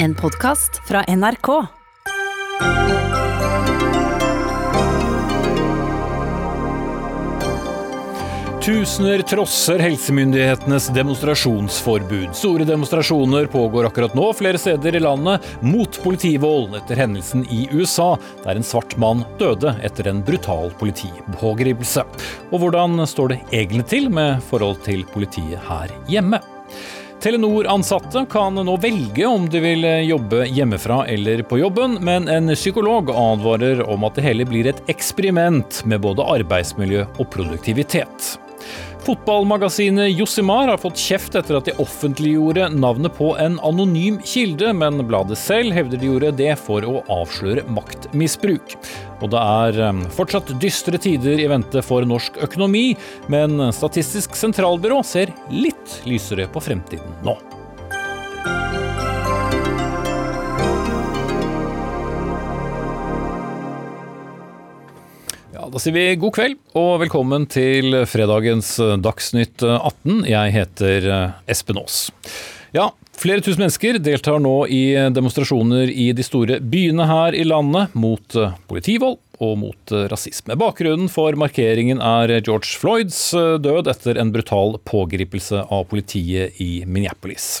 En podkast fra NRK. Tusener trosser helsemyndighetenes demonstrasjonsforbud. Store demonstrasjoner pågår akkurat nå flere steder i landet mot politivold etter hendelsen i USA, der en svart mann døde etter en brutal politipågripelse. Og hvordan står det egentlig til med forhold til politiet her hjemme? Telenor-ansatte kan nå velge om de vil jobbe hjemmefra eller på jobben, men en psykolog advarer om at det hele blir et eksperiment med både arbeidsmiljø og produktivitet. Fotballmagasinet Jossimar har fått kjeft etter at de offentliggjorde navnet på en anonym kilde, men bladet selv hevder de gjorde det for å avsløre maktmisbruk. Og det er fortsatt dystre tider i vente for norsk økonomi, men Statistisk sentralbyrå ser litt lysere på fremtiden nå. Da sier vi god kveld og velkommen til fredagens Dagsnytt 18. Jeg heter Espen Aas. Ja, flere tusen mennesker deltar nå i demonstrasjoner i de store byene her i landet mot politivold og mot rasisme. Bakgrunnen for markeringen er George Floyds død etter en brutal pågripelse av politiet i Minneapolis.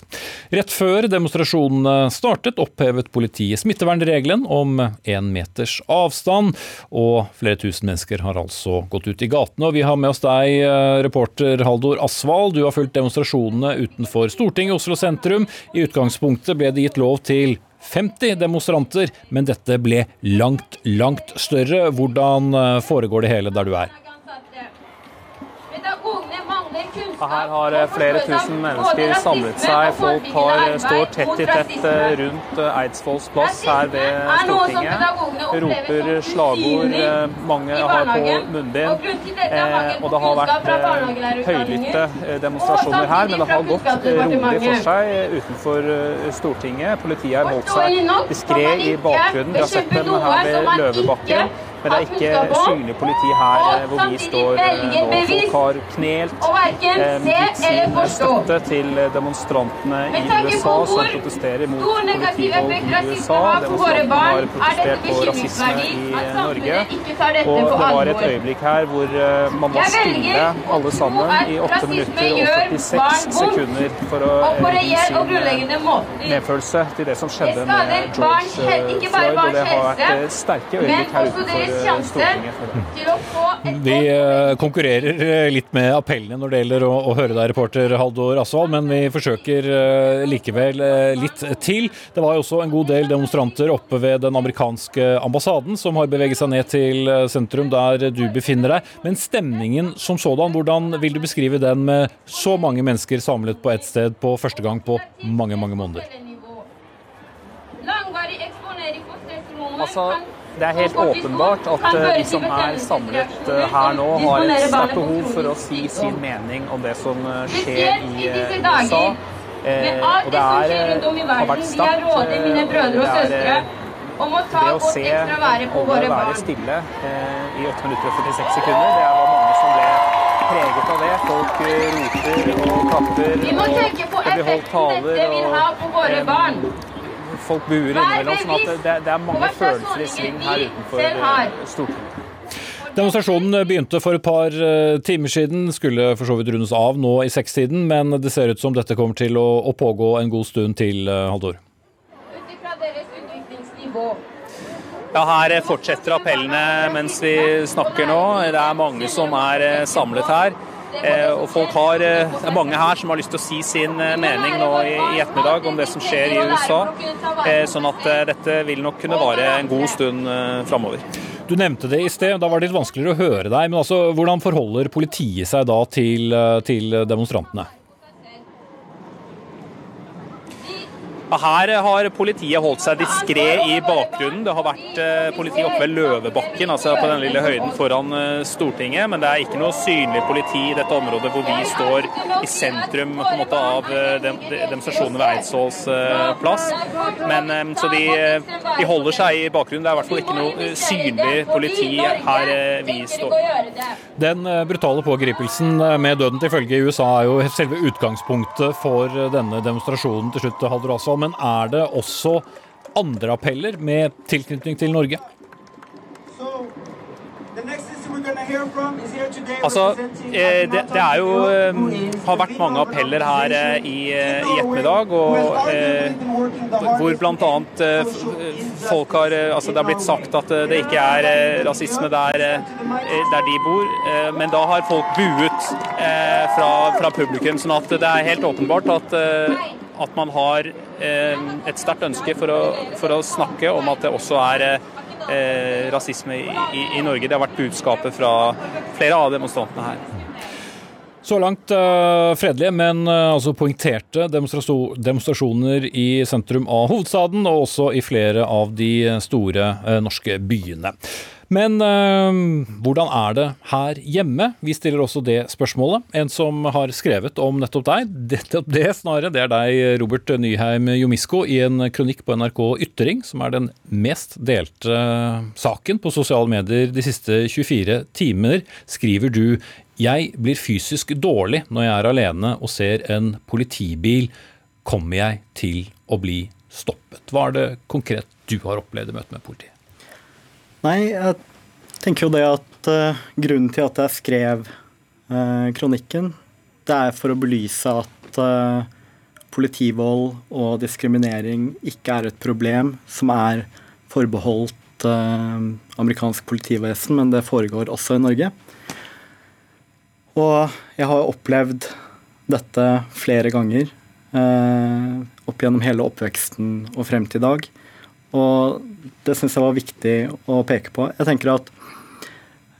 Rett før demonstrasjonene startet, opphevet politiet smittevernregelen om én meters avstand, og flere tusen mennesker har altså gått ut i gatene. Og vi har med oss deg, reporter Haldor Asvald. Du har fulgt demonstrasjonene utenfor Stortinget i Oslo sentrum. I utgangspunktet ble det gitt lov til 50 demonstranter, men dette ble langt, langt større. Hvordan foregår det hele der du er? Her har flere tusen mennesker samlet seg. Folk har, står tett i tett rundt Eidsvolls plass her ved Stortinget. Roper slagord. Mange har på munnbind. Og det har vært høylytte demonstrasjoner her, men det har gått rolig for seg utenfor Stortinget. Politiet har holdt seg diskré i bakgrunnen. Vi har sett dem her ved Løvebakken. Men det er ikke synlig politi her hvor vi står nå. Folk har knelt, gitt sin støtte til demonstrantene i USA som protesterer mot politivold i USA. Demonstrantene har protestert på rasisme i Norge. Og det var et øyeblikk her hvor man var stille alle sammen i 8 minutter og 46 sekunder for å gi sin medfølelse til det som skjedde med George Floyd. Og det har vært sterke øyeblikk her utenfor vi konkurrerer litt med appellene når det gjelder å, å høre deg, reporter Haldor Asvald, men vi forsøker likevel litt til. Det var jo også en god del demonstranter oppe ved den amerikanske ambassaden som har beveget seg ned til sentrum der du befinner deg. Men stemningen som sådan, hvordan vil du beskrive den med så mange mennesker samlet på ett sted på første gang på mange, mange måneder? Altså, det er helt åpenbart at de som er samlet her nå, har et sterkt behov for å si sin mening om det som skjer i USA. Og det er, har vært sterkt. Det er det å se alle være stille i 8 minutter og 46 sekunder, det var mange som ble preget av det. Folk roper og klapper, og det blir holdt taler. og folk buer innimellom. sånn at det, det, er mange følelser i sving her utenfor Stortinget. Demonstrasjonen begynte for et par timer siden, skulle for så vidt rundes av nå i sekstiden, men det ser ut som dette kommer til å, å pågå en god stund til, Haldor? Ja, Her fortsetter appellene mens vi snakker nå. Det er mange som er samlet her. Og folk har, Det er mange her som har lyst til å si sin mening nå i, i ettermiddag om det som skjer i USA. Sånn at dette vil nok kunne vare en god stund framover. Du nevnte det i sted, da var det litt vanskeligere å høre deg. Men altså, hvordan forholder politiet seg da til, til demonstrantene? Her har politiet holdt seg diskré i bakgrunnen. Det har vært politi oppe ved Løvebakken, altså på den lille høyden foran Stortinget. Men det er ikke noe synlig politi i dette området hvor vi står i sentrum måte, av demonstrasjonen ved Eidsvolls plass. Men, så de de holder seg i bakgrunnen. Det er i hvert fall ikke noe synlig politi her vi står. Den brutale pågripelsen med døden til følge i USA er jo selve utgangspunktet for denne demonstrasjonen til slutt, Haldur Asvald. Men er det også andre appeller med tilknytning til Norge? Altså, eh, det, det, er jo eh, har vært mange appeller her eh, i, i ettermiddag, og eh, hvor bl.a. folk har Altså, det har blitt sagt at det ikke er rasisme der, der de bor, men da har folk buet fra, fra, publikum. sånn at det er helt åpenbart at, at man har et sterkt ønske for å, for å snakke om at det også er eh, rasisme i, i, i, Norge. Det har vært budskapet fra flere av demonstrantene her. Så langt uh, fredelige, men altså poengterte demonstrasjoner i sentrum av hovedstaden, og også i flere av de store norske byene. Men øh, hvordan er det her hjemme? Vi stiller også det spørsmålet. En som har skrevet om nettopp deg, nettopp det snarere, det er deg, Robert Nyheim Jomisko, i en kronikk på NRK Ytring, som er den mest delte saken på sosiale medier de siste 24 timer, skriver du jeg blir fysisk dårlig når jeg er alene og ser en politibil. Kommer jeg til å bli stoppet? Hva er det konkret du har opplevd i møte med politiet? Nei, jeg tenker jo det at uh, grunnen til at jeg skrev uh, kronikken, det er for å belyse at uh, politivold og diskriminering ikke er et problem som er forbeholdt amerikansk politivesen, men det foregår også i Norge. Og jeg har opplevd dette flere ganger opp gjennom hele oppveksten og frem til i dag. Og det syns jeg var viktig å peke på. Jeg tenker at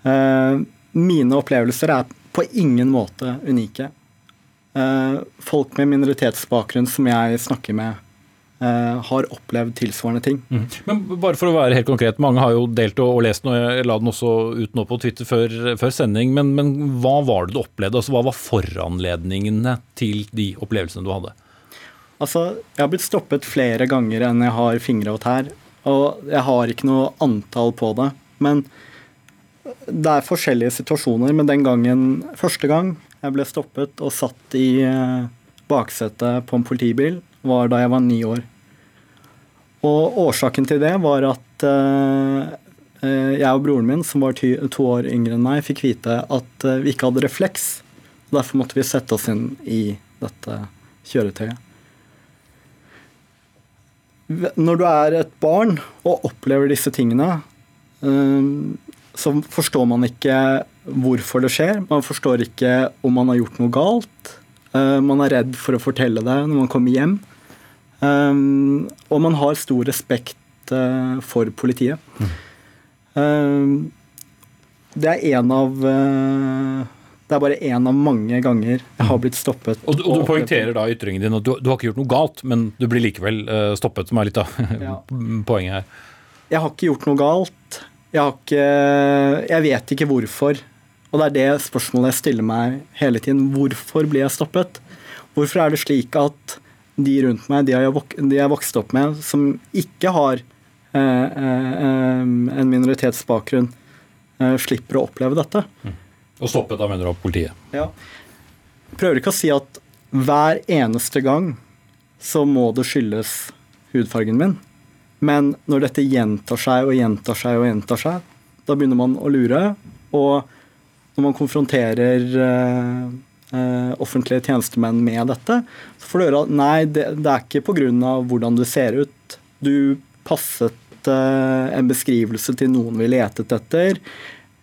eh, mine opplevelser er på ingen måte unike. Eh, folk med minoritetsbakgrunn som jeg snakker med, eh, har opplevd tilsvarende ting. Mm. Men bare for å være helt konkret, mange har jo delt og, lest den, og jeg la den også ut nå på Twitter før, før sending. Men, men, hva var det du opplevde? Altså, hva var foranledningene til de opplevelsene du hadde? Altså, jeg har blitt stoppet flere ganger enn jeg har fingre og tær. Og jeg har ikke noe antall på det. Men det er forskjellige situasjoner. Men den gangen, første gang jeg ble stoppet og satt i eh, baksetet på en politibil, var da jeg var ni år. Og årsaken til det var at uh, jeg og broren min, som var to år yngre enn meg, fikk vite at vi ikke hadde refleks. Derfor måtte vi sette oss inn i dette kjøretøyet når du er et barn og opplever disse tingene, eh, så forstår man ikke hvorfor det skjer. Man forstår ikke om man har gjort noe galt. Eh, man er redd for å fortelle det når man kommer hjem. Eh, og man har stor respekt for politiet. Mm. Det er en av det er bare én av mange ganger jeg har blitt stoppet. Og, og du poengterer da ytringen din at du, du, har ikke gjort noe galt, men du blir likevel uh, stoppet, som er litt av ja. poenget her. Jeg har ikke gjort noe galt. Jeg har ikke Jeg vet ikke hvorfor. Og det er det spørsmålet jeg stiller meg hele tiden. Hvorfor blir jeg stoppet? Hvorfor er det slik at de rundt meg, de jeg har vokst opp med, som ikke har eh, eh, en minoritetsbakgrunn, eh, slipper å oppleve dette? Mm. Og stoppet, da mener du av politiet? Ja. Prøver ikke å si at hver eneste gang så må det skyldes hudfargen min. Men når dette gjentar seg og gjentar seg og gjentar seg, da begynner man å lure. Og når man konfronterer uh, uh, offentlige tjenestemenn med dette, så får du høre at nei, det, det er ikke pga. hvordan du ser ut. Du passet uh, en beskrivelse til noen vi letet etter.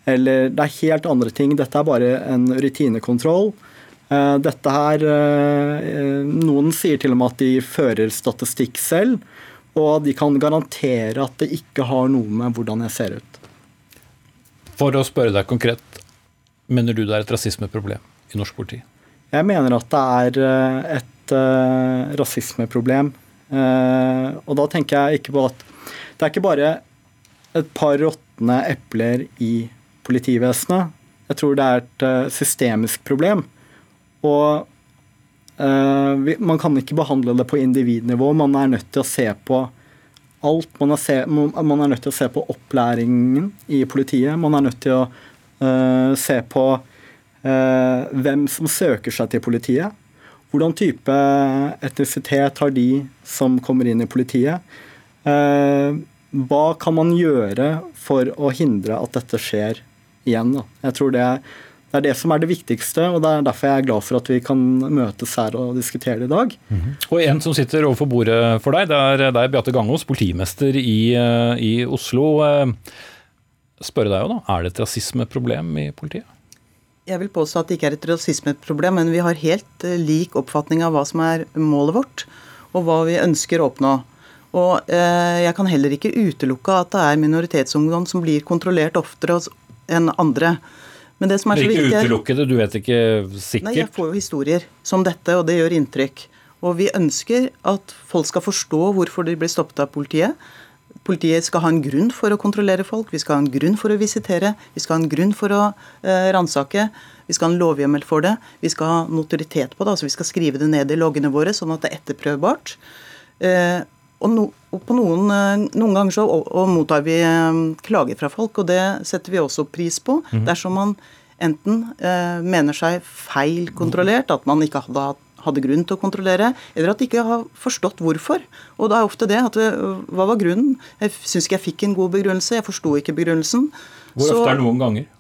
Eller det er helt andre ting. Dette er bare en rutinekontroll. Eh, dette her eh, Noen sier til og med at de fører statistikk selv, og de kan garantere at det ikke har noe med hvordan jeg ser ut. For å spørre deg konkret, mener du det er et rasismeproblem i norsk politi? Jeg mener at det er eh, et rasismeproblem. Og da tenker jeg ikke på at det er ikke bare et par råtne epler i politivesenet. Jeg tror det er et uh, systemisk problem. Og uh, man kan ikke behandle det på individnivå. Man er nødt til å se på alt. Man er, se, man er, nødt til å se på opplæringen i politiet. Man er nødt til å uh, se på uh, hvem som søker seg til politiet. Hvordan type etnisitet har de som kommer inn i politiet? Hva kan man gjøre for å hindre at dette skjer igjen? Da? Jeg tror det er det er det som er det viktigste, og det er derfor jeg er glad for at vi kan møtes her og diskutere det i dag. Mm -hmm. Og En som sitter overfor bordet for deg, det er, det er Beate Gangås, politimester i, eh, i Oslo. Eh, spørre deg jo da, Er det et rasismeproblem i politiet? Jeg vil påstå at det ikke er et rasismeproblem, men vi har helt eh, lik oppfatning av hva som er målet vårt, og hva vi ønsker å oppnå. Og eh, jeg kan heller ikke utelukke at det er minoritetsungdom som blir kontrollert oftere enn andre. Men det som er så viktig Ikke utelukke det, du vet ikke sikkert? Nei, jeg får jo historier som dette, og det gjør inntrykk. Og vi ønsker at folk skal forstå hvorfor de blir stoppet av politiet. Politiet skal ha en grunn for å kontrollere folk, vi skal ha en grunn for å visitere, vi skal ha en grunn for å eh, ransake. Vi skal ha en lovhjemmel for det. Vi skal ha notoritet på det, altså vi skal skrive det ned i loggene våre, sånn at det er etterprøvbart. Eh, og, no, og på noen, eh, noen, ganger så og, og mottar vi eh, klager fra folk, og det setter vi også pris på. Mm. Dersom man enten eh, mener seg feil kontrollert, at man ikke hadde, hadde, grunn til å kontrollere, eller at de ikke har forstått hvorfor. Og da er ofte det at eh, hva var grunnen? Jeg syns ikke jeg fikk en god begrunnelse, jeg forsto ikke begrunnelsen. Hvor ofte er det noen ganger?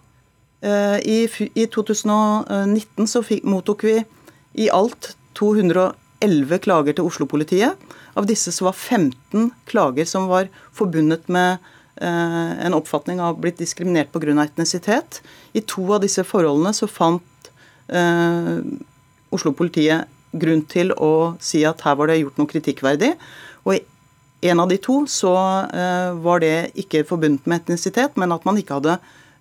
Eh, i, I 2019 så fikk, mottok vi i alt 211 klager til Oslo-politiet. Av disse så var 15 klager som var forbundet med eh, en oppfatning av blitt diskriminert pga. etnisitet. I to av disse forholdene så fant eh, Oslo-politiet grunn til å si at her var det gjort noe kritikkverdig. Og i en av de to så eh, var det ikke forbundet med etnisitet, men at man ikke hadde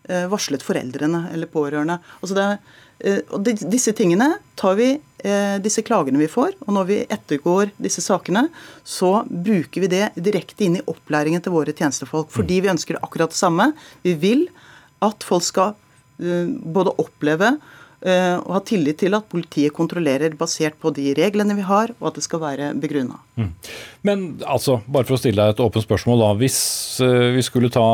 eh, varslet foreldrene eller pårørende. Altså det, eh, og disse tingene tar vi Eh, disse klagene vi får. Og når vi ettergår disse sakene, så bruker vi det direkte inn i opplæringen til våre tjenestefolk. Fordi vi ønsker akkurat det samme. Vi vil at folk skal eh, både oppleve Eh, og ha tillit til at politiet kontrollerer basert på de reglene vi har, og at det skal være begrunna. Mm. Men altså, bare for å stille deg et åpent spørsmål, da. Hvis uh, vi skulle ta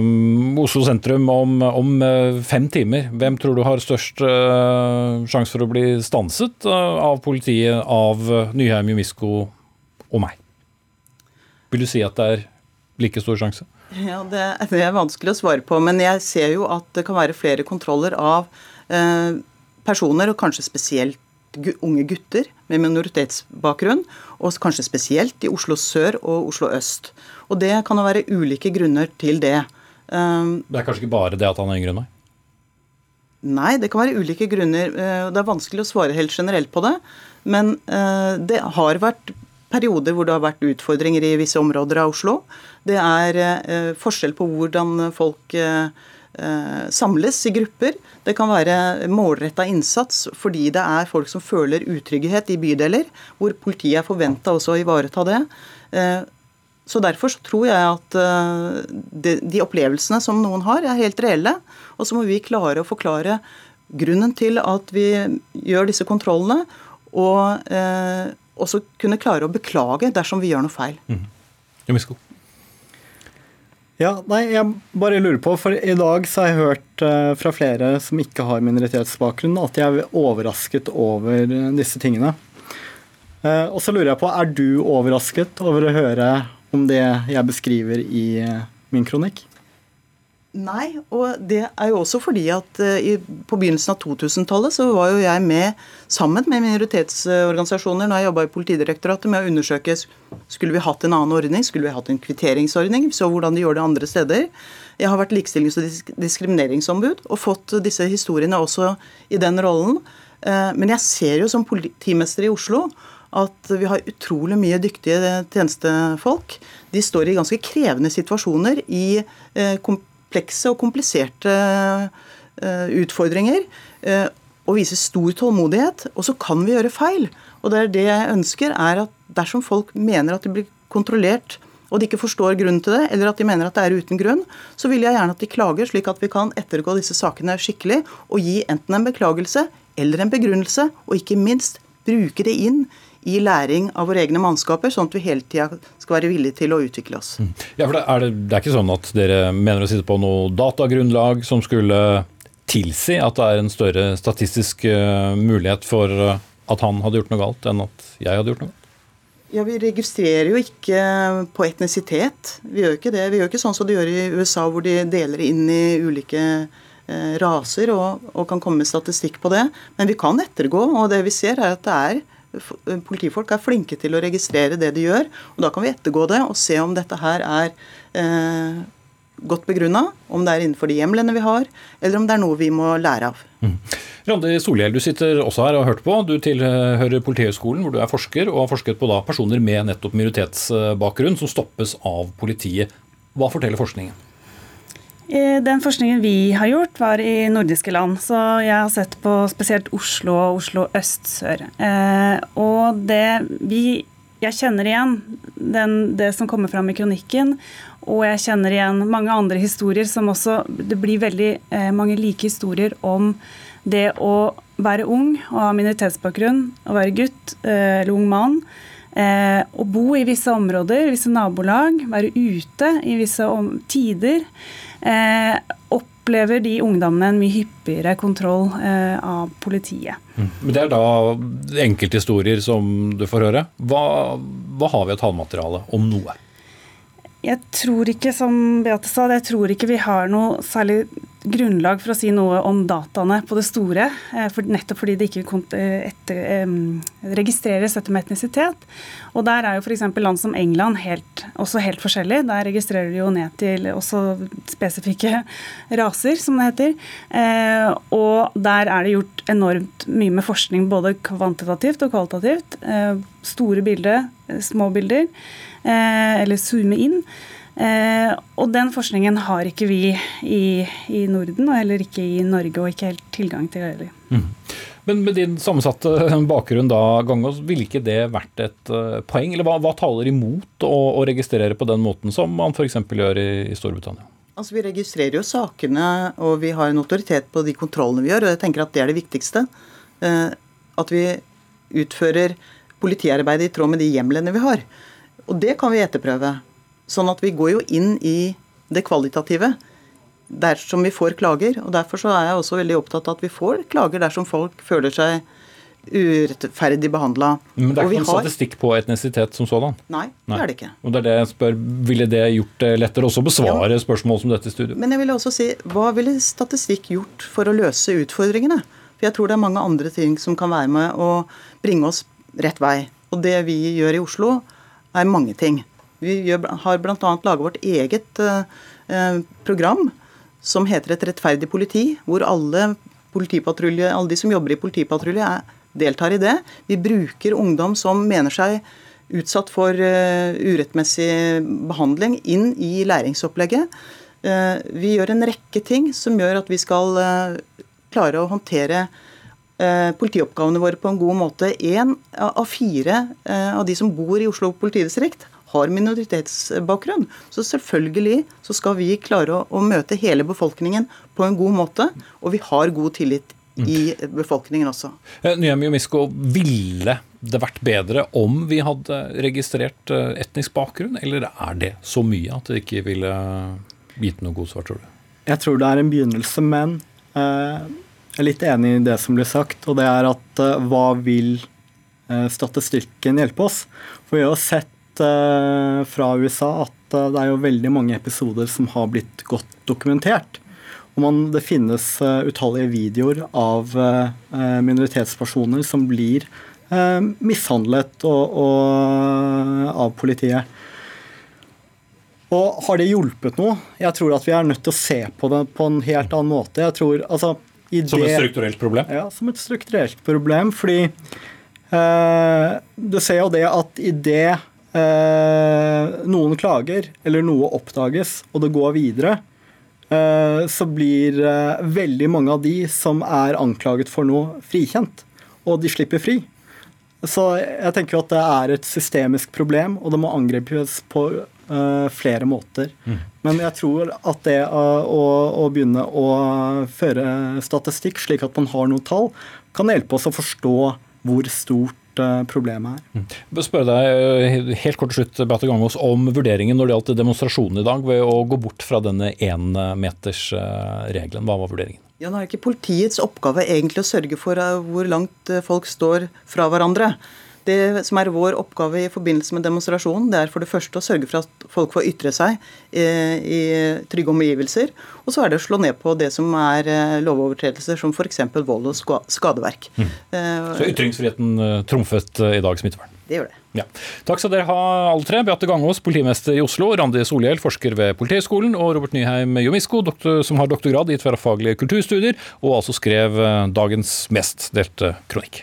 um, Oslo sentrum om, om uh, fem timer, hvem tror du har størst uh, sjanse for å bli stanset av politiet, av Nyheim, Jumisko og meg? Vil du si at det er like stor sjanse? Ja, det, det er vanskelig å svare på, men jeg ser jo at det kan være flere kontroller av Eh, personer, og kanskje spesielt unge gutter med minoritetsbakgrunn, og kanskje spesielt i Oslo sør og Oslo øst. Og det kan jo være ulike grunner til det. Eh, det er kanskje ikke bare det at han er yngre enn meg? Nei, det kan være ulike grunner. Eh, det er vanskelig å svare helt generelt på det. Men det har vært perioder hvor det har vært utfordringer i visse områder av Oslo. Det er forskjell på hvordan folk Eh, samles i grupper. Det kan være målretta innsats fordi det er folk som føler utrygghet i bydeler, hvor politiet er forventa også å ivareta det. Eh, så Derfor så tror jeg at eh, de, opplevelsene som noen har, er helt reelle. Og så må vi klare å forklare grunnen til at vi gjør disse kontrollene, og eh, også kunne klare å beklage dersom vi gjør noe feil. Mm. Ja, nei, jeg bare lurer på, for i dag så har jeg hørt uh, fra flere som ikke har minoritetsbakgrunn, at de er overrasket over disse tingene. Uh, og så lurer jeg på, er du overrasket over å høre om det jeg beskriver i uh, min kronikk? Nei, og det er jo også fordi at i, på begynnelsen av 2000-tallet så var jo jeg med sammen med minoritetsorganisasjoner når jeg jobba i Politidirektoratet med å undersøke skulle vi hatt en annen ordning, skulle vi hatt en kvitteringsordning, så hvordan de gjør det andre steder. Jeg har vært likestillings- og diskrimineringsombud og fått disse historiene også i den rollen. Men jeg ser jo som politimester i Oslo at vi har utrolig mye dyktige tjenestefolk. De står i ganske krevende situasjoner i kompetanse komplekse og kompliserte eh, utfordringer. Eh, og viser stor tålmodighet. Og så kan vi gjøre feil. Og det er det jeg ønsker, er at dersom folk mener at de blir kontrollert, og de ikke forstår grunnen til det, eller at de mener at det er uten grunn, så vil jeg gjerne at de klager, slik at vi kan ettergå disse sakene skikkelig og gi enten en beklagelse eller en begrunnelse, og ikke minst bruke det inn i læring av våre egne mannskaper, sånn at vi hele tida skal være villige til å utvikle oss. Mm. Ja, for det er, det, er ikke sånn at dere mener å sitte på noe datagrunnlag som skulle tilsi at det er en større statistisk uh, mulighet for uh, at han hadde gjort noe galt, enn at jeg hadde gjort noe galt? Ja, Vi registrerer jo ikke på etnisitet. Vi gjør ikke det. Vi gjør ikke sånn som de gjør i USA, hvor de deler inn i ulike eh, raser og, og, kan komme med statistikk på det. Men vi kan ettergå, og det vi ser er at det er politifolk er flinke til å registrere det de gjør. og Da kan vi ettergå det og se om dette her er eh, godt begrunna, om det er innenfor de hjemlene vi har, eller om det er noe vi må lære av. Mm. Randi Solhjell, du sitter også her og har hørt på. Du tilhører Politihøgskolen, hvor du er forsker, og har forsket på personer med nettopp minoritetsbakgrunn som stoppes av politiet. Hva forteller forskningen? Den forskningen vi har gjort, var i nordiske land. Så jeg har sett på spesielt Oslo og Oslo øst-sør. Eh, og det vi Jeg kjenner igjen den, det som kommer fram i kronikken. Og jeg kjenner igjen mange andre historier som også Det blir veldig eh, mange like historier om det å være ung og ha minoritetsbakgrunn, å være gutt eh, eller ung mann, eh, å bo i visse områder, visse nabolag, være ute i visse tider, eh, opplever de ungdommene en mye hyppigere kontroll eh, av politiet. Mm. Men Det er da enkelthistorier som du får høre. Hva, hva har vi av tallmateriale om noe? Jeg tror ikke, som Beate sa, jeg tror ikke vi har noe særlig grunnlag for å si noe om dataene på det store. Eh, for, nettopp fordi det ikke eh, etter, registreres etter med etnisitet. Og der er jo f.eks. land som England helt, også helt forskjellig. Der registrerer de jo ned til også spesifikke raser, som det heter. Eh, og der er det gjort enormt mye med forskning både kvantitativt og kvalitativt. Store bilder, små bilder. Eller zoome inn. Eh, og den forskningen har ikke vi i, i, Norden, og heller ikke i Norge, og ikke helt tilgang til heller. Mm. Men med din sammensatte bakgrunn da, Gangås, ville ikke det vært et uh, poeng? Eller hva, hva, taler imot å, å, registrere på den måten som man f.eks. gjør i, i, Storbritannia? Altså Vi registrerer jo sakene, og vi har en autoritet på de kontrollene vi gjør. og jeg tenker at det er det viktigste. Uh, at vi utfører politiarbeidet i tråd med de hjemlene vi har. Og det kan vi etterprøve. Sånn at vi går jo inn i det kvalitative dersom vi får klager. og Derfor så er jeg også veldig opptatt av at vi får klager dersom folk føler seg urettferdig behandla. Men det er ikke noen har... statistikk på etnisitet som sådan? Nei, det er det ikke. Og det er det jeg spør, Ville det gjort det lettere også å besvare ja. spørsmål som dette i studio? Men jeg ville også si, hva ville statistikk gjort for å løse utfordringene? For jeg tror det er mange andre ting som kan være med å bringe oss rett vei. Og det vi gjør i Oslo, er mange ting. Vi gjør, har bl.a. laget vårt eget eh, program som heter Et rettferdig politi, hvor alle, alle de som jobber i politipatrulje, deltar i det. Vi bruker ungdom som mener seg utsatt for uh, urettmessig behandling, inn i læringsopplegget. Vi gjør en rekke ting som gjør at vi skal klare å håndtere politioppgavene våre på en god måte. Én av fire av de som bor i Oslo politidistrikt, har minoritetsbakgrunn. Så selvfølgelig så skal vi klare å, å møte hele befolkningen på en god måte, og vi har god tillit i befolkningen også. Eh, Nyami Misko, ville det vært bedre om vi hadde registrert eh, etnisk bakgrunn, eller er det så mye at det ikke ville gitt noe god svar, tror du? Jeg tror det er en begynnelse, men eh, jeg er litt enig i det som blir sagt. Og det er at eh, hva vil eh, statistikken hjelpe oss? For vi har sett fra USA at uh, det er jo veldig mange episoder som har blitt godt dokumentert. Og man, det finnes uh, utallige videoer av minoritetspersoner som blir mishandlet og, og, av politiet. Og har det hjulpet noe? Jeg tror at vi er nødt til å se på det på en helt annen måte. Tror, altså, som et strukturelt problem? Ja, som et strukturelt problem. Fordi eh, du ser jo det at i det Eh, noen klager, eller noe oppdages, og det går videre, eh, så blir eh, veldig mange av de som er anklaget for noe, frikjent. Og de slipper fri. Så jeg tenker at det er et systemisk problem, og det må angripes på uh, flere måter. Mm. Men jeg tror at det uh, å, å, begynne å føre statistikk, slik at man har noen tall, kan hjelpe oss å forstå hvor stort stort problem her. Mm. Spør deg helt kort til slutt, Beate Gangås, om vurderingen når det gjaldt demonstrasjonen i dag ved å gå bort fra denne énmetersregelen. Hva var vurderingen? Ja, nå er ikke politiets oppgave egentlig å sørge for hvor langt folk står fra hverandre. Det som er vår oppgave i forbindelse med demonstrasjonen, det er for det første å sørge for at folk får ytre seg eh, i trygge omgivelser. Og så er det å slå ned på det som er eh, lovovertredelser, som f.eks. vold og skadeverk. Mm. Eh, så ytringsfriheten trumfet i dag smittevern? Det gjør det. Ja. Takk skal dere ha, alle tre. Beate Gangås, politimester i Oslo. Randi Solhjell, forsker ved Politihøgskolen. Og Robert Nyheim Jomisko, som har doktorgrad i tverrfaglige kulturstudier, og altså skrev dagens mest delte kronikk.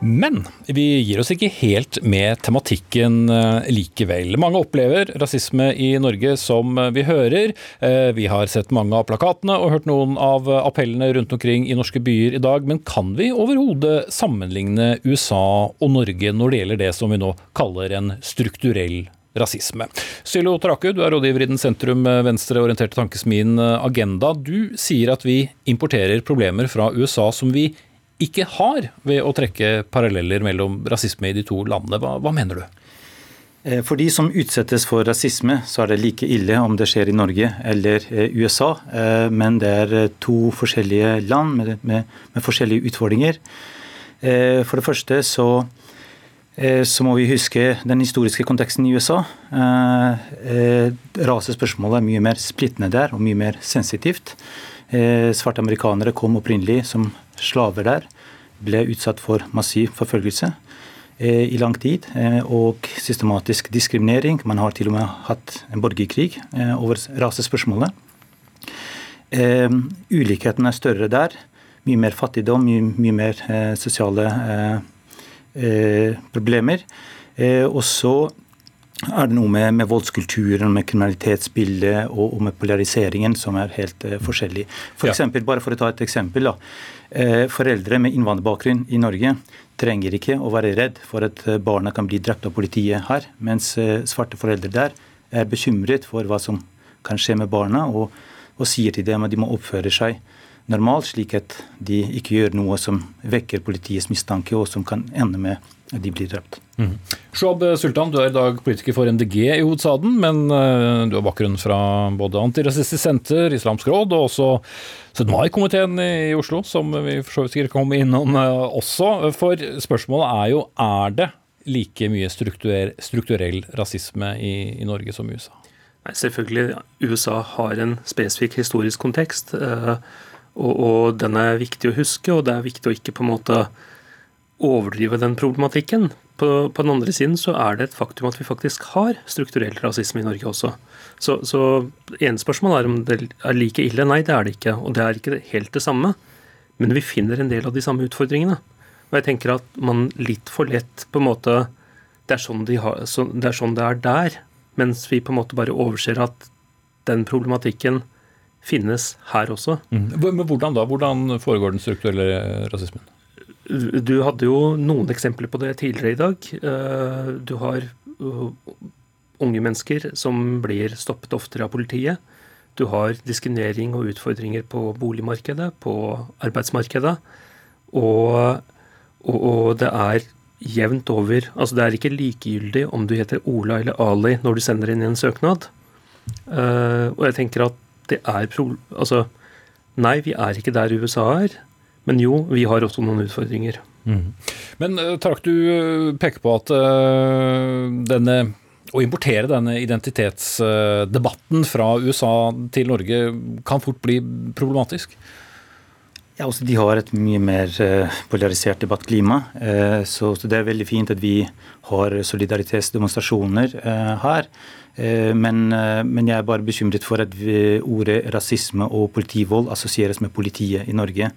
Men vi gir oss ikke helt med tematikken eh, likevel. Mange opplever rasisme i Norge, som vi hører. Eh, vi har sett mange av plakatene og hørt noen av appellene rundt omkring i norske byer i dag. Men kan vi overhodet sammenligne USA og Norge når det gjelder det som vi nå kaller en strukturell rasisme. Sylo Taraku, du er rådgiver i den sentrum venstreorienterte tankesmien Agenda. Du sier at vi importerer problemer fra USA som vi ikke har, ved å trekke paralleller mellom rasisme i de to landene. Hva, hva mener du? Eh, for de som utsettes for rasisme, så er det like ille om det skjer i Norge eller eh, USA. Eh, men det er to forskjellige land med, med, med forskjellige utfordringer. For det første så så må vi huske den historiske konteksten i USA. Eh, rasespørsmålet er mye mer splittende der og mye mer sensitivt. Svarte amerikanere kom opprinnelig som slaver der. Ble utsatt for massiv forfølgelse i lang tid og systematisk diskriminering. Man har til og med hatt en borgerkrig over rasespørsmålet. Ulikheten er større der. Mye mer fattigdom, mye, mye mer sosiale Eh, problemer. Eh, og så er det noe med, med voldskulturen, med kriminalitetsbildet og, og, med polariseringen som er helt forskjellig. For ja. eksempel, bare for å ta et eksempel. Da. Uh, foreldre med innvandrerbakgrunn i Norge trenger ikke å være redd for at barna kan bli drept av politiet her, mens uh, svarte foreldre der er bekymret for hva som kan skje med barna, og, og sier til dem at de må oppføre seg normalt, slik at de ikke gjør noe som vekker politiets mistanke, og som kan ende med de blir drept. Mm. Shoab Sultan, du er i dag politiker for MDG i hovedstaden, men eh, du har bakgrunn fra både Antirasistisk Senter, Islamsk Råd og også 17. mai-komiteen i Oslo, som vi for så vidt sikkert komme innom eh, også. For spørsmålet er jo er det like mye strukturell, strukturell rasisme i, i Norge som i USA? Nei, selvfølgelig. USA har en spesifikk historisk kontekst. Uh, og, og, den er viktig å huske, og det er viktig å ikke på en måte overdrive den problematikken. På, på, den andre siden så er det et faktum at vi faktisk har strukturell rasisme i Norge også. Så, så ene spørsmål er om det er like ille. Nei, det er det ikke. Og det er ikke helt det samme. Men vi finner en del av de samme utfordringene. Og jeg tenker at man litt for lett på en måte det er, sånn de har, så, det er sånn det er der. Mens vi på en måte bare overser at den problematikken finnes her også. Mm. Men hvordan da? Hvordan foregår den strukturelle rasismen? Du hadde jo noen eksempler på det tidligere i dag. Eh, du har eh, unge mennesker som blir stoppet oftere av politiet. Du har diskriminering og utfordringer på boligmarkedet, på arbeidsmarkedet. Og, og, og, det er jevnt over Altså det er ikke likegyldig om du heter Ola eller Ali når du sender inn en søknad. Uh, og jeg tenker at det er Altså, nei, vi er ikke der USA er. Men jo, vi har også noen utfordringer. Mm. Men uh, Tarak, du uh, peker på at uh, denne å importere denne identitetsdebatten fra USA til Norge kan fort bli problematisk? Ja, også De har et mye mer polarisert debattklima. Så det er veldig fint at vi har solidaritetsdemonstrasjoner her. Eh, men, eh, men, jeg er bare bekymret for at ordet rasisme og politivold assosieres med politiet i Norge.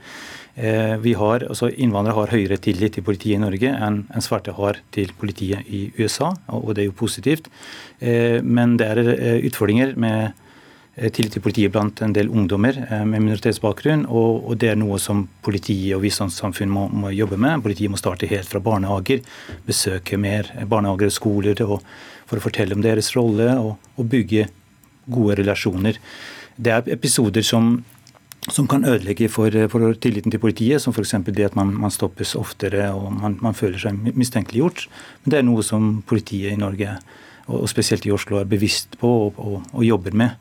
Eh, vi har, altså Innvandrere har høyere tillit til politiet i Norge enn svarte har til politiet i USA, og det er jo positivt. Men det er utfordringer med, tillit til politiet blant en del ungdommer med minoritetsbakgrunn. Og, og det er noe som politiet og vi som samfunn må, må, jobbe med. Politiet må starte helt fra barnehager, besøke mer barnehager og skoler og, for å fortelle om deres rolle og, og bygge gode relasjoner. Det er episoder som som kan ødelegge for, for, tilliten til politiet, som f.eks. det at man, man, stoppes oftere og man, man, føler seg mistenkeliggjort. Men det er noe som politiet i Norge, og spesielt i Oslo, er bevisst på og, og, og jobber med.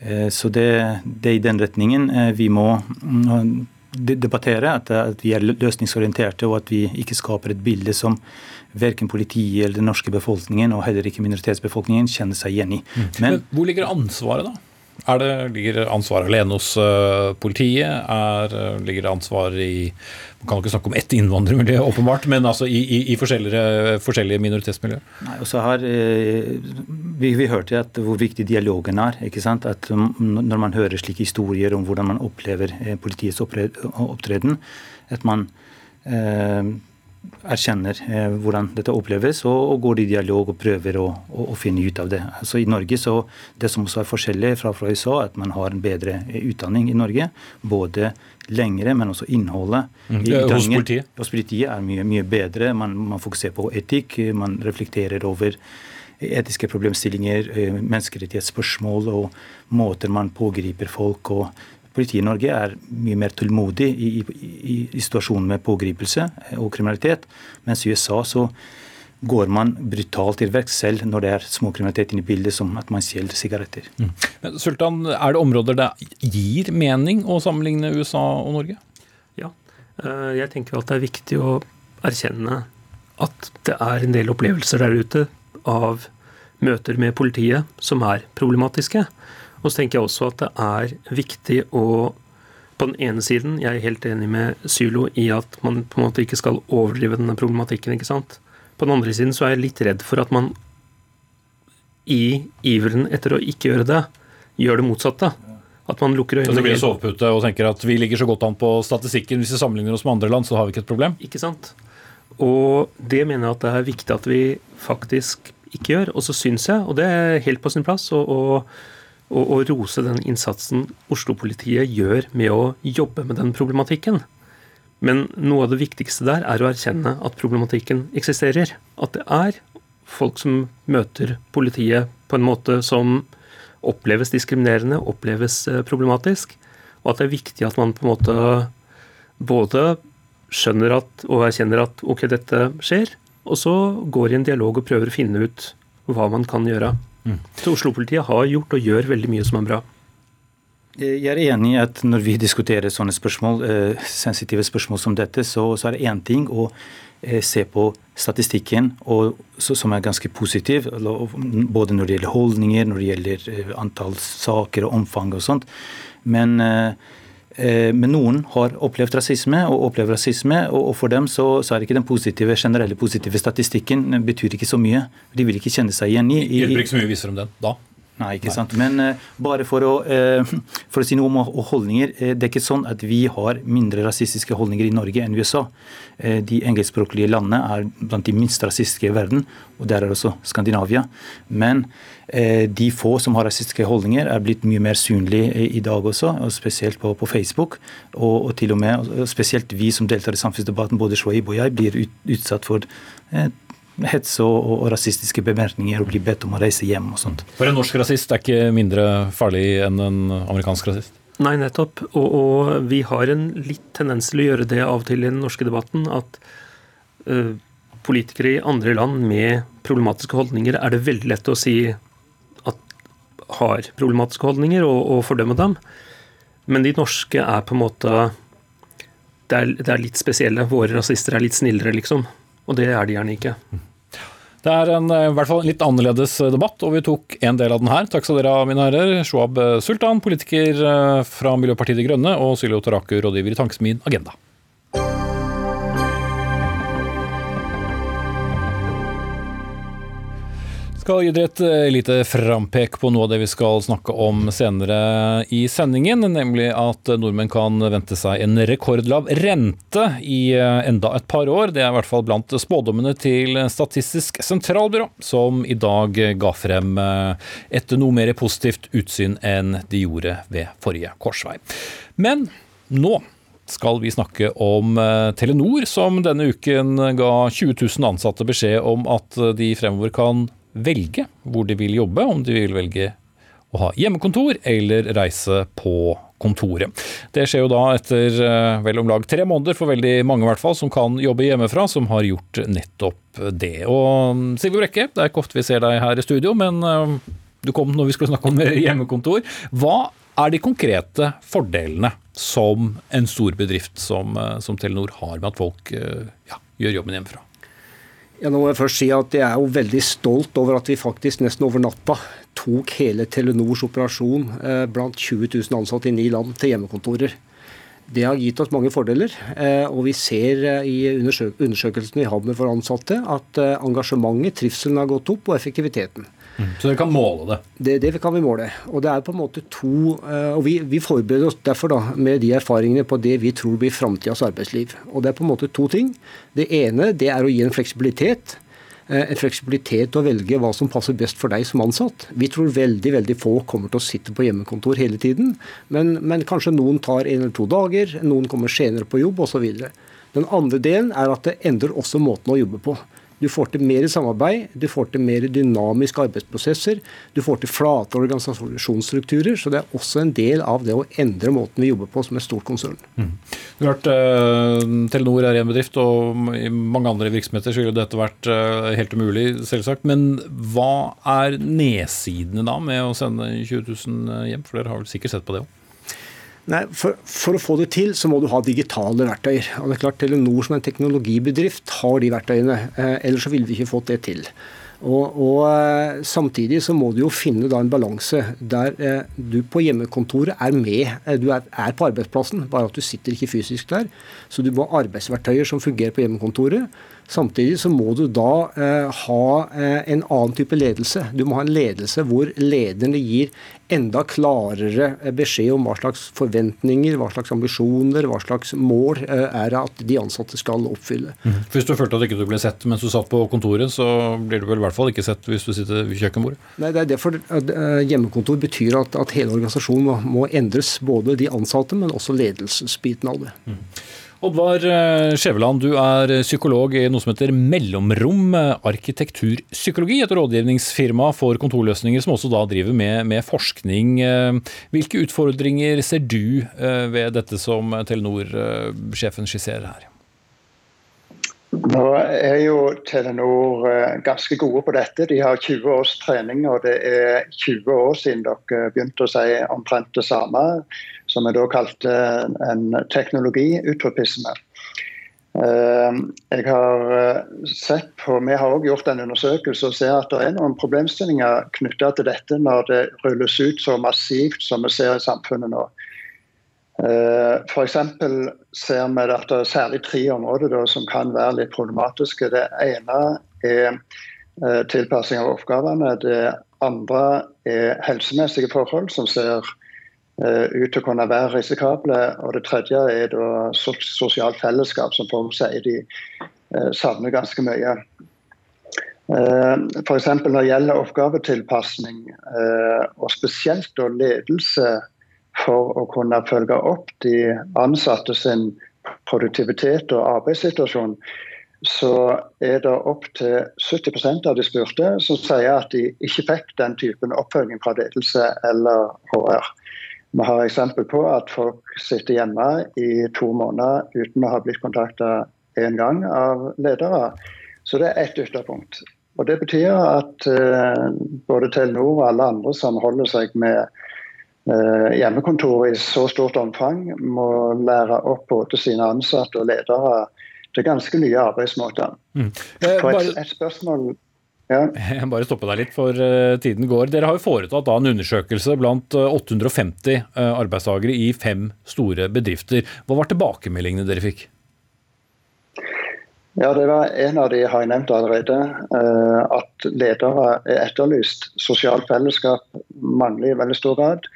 Eh, så det, det, er i den retningen eh, vi må mm, debattere, at, at vi er løsningsorienterte og at vi ikke skaper et bilde som verken politiet eller den norske befolkningen og heller ikke minoritetsbefolkningen kjenner seg igjen i. Mm. Men, Men hvor ligger ansvaret, da? Er det, ligger ansvaret alene hos uh, politiet? Er, ligger det ansvar i Man kan ikke snakke om ett innvandrermiljø, åpenbart, men altså i, i, i forskjellige, forskjellige minoritetsmiljøer? Nei, og så har, uh, vi, vi hørte at hvor viktig dialogen er. ikke sant? At um, Når man hører slike historier om hvordan man opplever politiets opptreden, at man erkjenner eh, hvordan dette oppleves, og, og, går i dialog og prøver å, å, å, finne ut av det. Altså I Norge så Det som også er forskjellig fra, fra USA, at man har en bedre eh, utdanning i Norge. Både lengre, men også innholdet. Mm. Hos politiet? Hos politiet er mye, mye bedre. Man, man fokuserer på etikk, man reflekterer over etiske problemstillinger, eh, menneskerettighetsspørsmål og måter man pågriper folk og Politiet i Norge er mye mer tålmodig i, i, i situasjonen med pågripelse og kriminalitet, mens i USA så går man brutalt til verks selv når det er småkriminalitet inne i bildet, som at man stjeler sigaretter. Mm. Men Sultan, Er det områder det gir mening å sammenligne USA og Norge? Ja, eh, jeg tenker at det er viktig å erkjenne at det er en del opplevelser der ute av møter med politiet som er problematiske. Og så tenker jeg også at det er viktig å på den ene siden, jeg er helt enig med Sylo i at man på en måte ikke skal overdrive denne problematikken. ikke sant? På den andre siden så er jeg litt redd for at man i iveren etter å ikke gjøre det, gjør det motsatte. At man lukker øynene. Så det blir sovepute og tenker at vi ligger så godt an på statistikken hvis vi sammenligner oss med andre land, så har vi ikke et problem? Ikke sant. Og det mener jeg at det er viktig at vi faktisk ikke gjør. Og så syns jeg, og det er helt på sin plass, og, og og, og rose den innsatsen Oslo-politiet gjør med å jobbe med den problematikken. Men noe av det viktigste der er å erkjenne at problematikken eksisterer. At det er folk som møter politiet på en måte som oppleves diskriminerende, oppleves eh, problematisk. Og at det er viktig at man på en måte både skjønner at, og erkjenner at ok, dette skjer, og så går i en dialog og prøver å finne ut hva man kan gjøre. Mm. Så Oslo-politiet har gjort og gjør veldig mye som er bra. Jeg er enig i at når vi diskuterer sånne spørsmål, eh, sensitive spørsmål som dette, så, så er det én ting å eh, se på statistikken, og, så, som er ganske positiv, både når det gjelder holdninger, når det gjelder eh, antall saker og omfang og sånt. Men eh, Eh, men noen har opplevd rasisme og opplever rasisme, og for dem så, så er ikke den positive, generelle positive statistikken betyr ikke så mye. De vil ikke kjenne seg igjen i, i Hjelper ikke så mye viser om den da? Nei, ikke sant. Men uh, bare for å, uh, for å, si noe om holdninger. Uh, det er ikke sånn at vi har mindre rasistiske holdninger i Norge enn USA. de engelskspråklige landene er blant de minst rasistiske i verden, og der er også Skandinavia. Men de få som har rasistiske holdninger, er blitt mye mer synlige i dag også, og spesielt på, på Facebook. Og, og, til og med, spesielt vi som deltar i samfunnsdebatten, både Shoaib og jeg, blir ut, utsatt for hets og, og, rasistiske bemerkninger og blir bedt om å reise hjem og sånt. For en norsk rasist er ikke mindre farlig enn en amerikansk rasist? Nei, nettopp. Og, og, vi har en litt tendens til å gjøre det av og til i den norske debatten. At uh, politikere i andre land med problematiske holdninger er det veldig lett å si at har problematiske holdninger, og, og fordømme dem. Men de norske er på en måte det er, det er litt spesielle. Våre rasister er litt snillere, liksom. Og det er de gjerne ikke. Det er en, eh, i hvert fall en litt annerledes eh, debatt, og vi tok en del av den her. Takk skal dere ha, mine herrer. Shoab eh, Sultan, politiker fra Miljøpartiet De Grønne, og Syljo Taraku, rådgiver i Tankesmien Agenda. Skal gi dere et eh, lite frampek på noe av det vi skal snakke om senere i sendingen, nemlig at nordmenn kan vente seg en rekordlav rente i eh, enda et par år. Det er i hvert fall blant spådommene til Statistisk sentralbyrå, som i dag ga frem eh, et noe mer positivt utsyn enn de gjorde ved forrige korsvei. Men nå skal vi snakke om Telenor, som denne uken ga 20 000 ansatte beskjed om at de fremover kan velge hvor de vil jobbe, om de vil velge å ha hjemmekontor eller reise på kontoret. Det skjer jo da etter eh, vel om lag tre måneder for veldig mange i hvert fall, som kan jobbe hjemmefra, som har gjort nettopp det. Og mm, Silje Brekke, det er ikke ofte vi ser deg her i studio, men eh, du kom når vi skulle snakke om hjemmekontor. Hva er de konkrete fordelene som en stor bedrift som, eh, som Telenor har med at folk ja, gjør jobben hjemmefra? Nå må jeg først si at jeg er jo veldig stolt over at vi faktisk nesten over natta tok hele Telenors operasjon eh, blant 20 000 ansatte i ni land til hjemmekontorer. Det har gitt oss mange fordeler, eh, og vi ser eh, i undersøkelsen vi har med for ansatte at engasjementet, trivselen har gått opp, og effektiviteten. Mm. Så dere kan måle det? det? Det kan vi måle. Og det er på en måte to eh, og vi, vi forbereder oss derfor da, med de erfaringene på det vi tror blir framtidas arbeidsliv. Og Det er på en måte to ting. Det ene det er å gi en fleksibilitet. Eh, en fleksibilitet til å velge hva som passer best for deg som ansatt. Vi tror veldig veldig få kommer til å sitte på hjemmekontor hele tiden. Men, men kanskje noen tar en eller to dager, noen kommer senere på jobb osv. Den andre delen er at det endrer også måten å jobbe på. Du får til mer samarbeid, du får til mer dynamiske arbeidsprosesser, du får til flate organisasjonsstrukturer. Så det er også en del av det å endre måten vi jobber på som et stort konsern. Mm. Du har hørt, eh, Telenor er en bedrift, og i mange andre virksomheter så ville dette vært eh, helt umulig, selvsagt. Men hva er nedsidene da med å sende 20 000 hjem? For dere har vel sikkert sett på det òg? Nei, for, for, å få det til, så må du ha digitale verktøyer. Og det er klart Telenor som en teknologibedrift har de verktøyene. Eh, ellers så ville vi ikke fått det til. Og, og, eh, Samtidig så må du jo finne da en balanse der eh, du på hjemmekontoret er med. Eh, du er, er, på arbeidsplassen, bare at du sitter ikke fysisk der. Så du må ha arbeidsverktøyer som fungerer på hjemmekontoret. Samtidig så må du da eh, ha eh, en annen type ledelse. Du må ha en ledelse hvor lederne gir enda klarere eh, beskjed om hva slags forventninger, hva slags ambisjoner, hva slags mål eh, er at de ansatte skal oppfylle. Mm. Hvis du følte at ikke du ble sett mens du satt på kontoret, så blir du vel i hvert fall ikke sett hvis du sitter ved kjøkkenbordet? Nei, det er derfor eh, Hjemmekontor betyr at, at hele organisasjonen må, må, endres. Både de ansatte, men også ledelsesbiten av det. Mm. Oddvar eh, Skjæveland, du er psykolog i noe som heter Mellomrom arkitekturpsykologi, et rådgivningsfirma for kontorløsninger som også da driver med, med forskning. Eh, hvilke utfordringer ser du eh, ved dette som Telenor-sjefen skisserer her? Nå er jo Telenor ganske gode på dette. De har 20 års trening, og det er 20 år siden dere begynte å si omtrent det samme som jeg da kalte en teknologiutopisme. Eh, jeg har eh, sett på, Vi har også gjort en undersøkelse og ser at det er noen problemstillinger knytta til dette når det rulles ut så massivt som vi ser i samfunnet nå. Eh, F.eks. ser vi at det er særlig tre områder da, som kan være litt problematiske. Det ene er tilpassing av oppgavene. Det andre er helsemessige forhold, som ser Eh, ut til å kunne være risikable. Og det tredje er da sosialt fellesskap, som folk sier de eh, savner ganske mye. Eh, F.eks. når det gjelder oppgavetilpasning, og spesielt da ledelse for å kunne følge opp de ansatte sin produktivitet og arbeidssituasjon, så er det opptil 70% av de spurte som sier at de ikke fikk den typen oppfølging fra ledelse eller HR. Vi har eksempel på at folk sitter hjemme i to måneder uten å ha blitt kontakta én gang av ledere. Så det er ett ytterpunkt. Og Det betyr at uh, både Telenor og alle andre som holder seg med uh, hjemmekontor i så stort omfang, må lære opp både sine ansatte og ledere til ganske nye arbeidsmåter. Mm. Eh, bare... et, et spørsmål ja. Jeg bare stoppe deg litt, for uh, tiden går. Dere har jo foretatt da, en undersøkelse blant 850 uh, eh, arbeidstakere i fem store bedrifter. Hva var tilbakemeldingene dere fikk? Ja, det var En av de har jeg nevnt allerede. Eh, at ledere er etterlyst. Sosialt fellesskap mangler i veldig stor grad.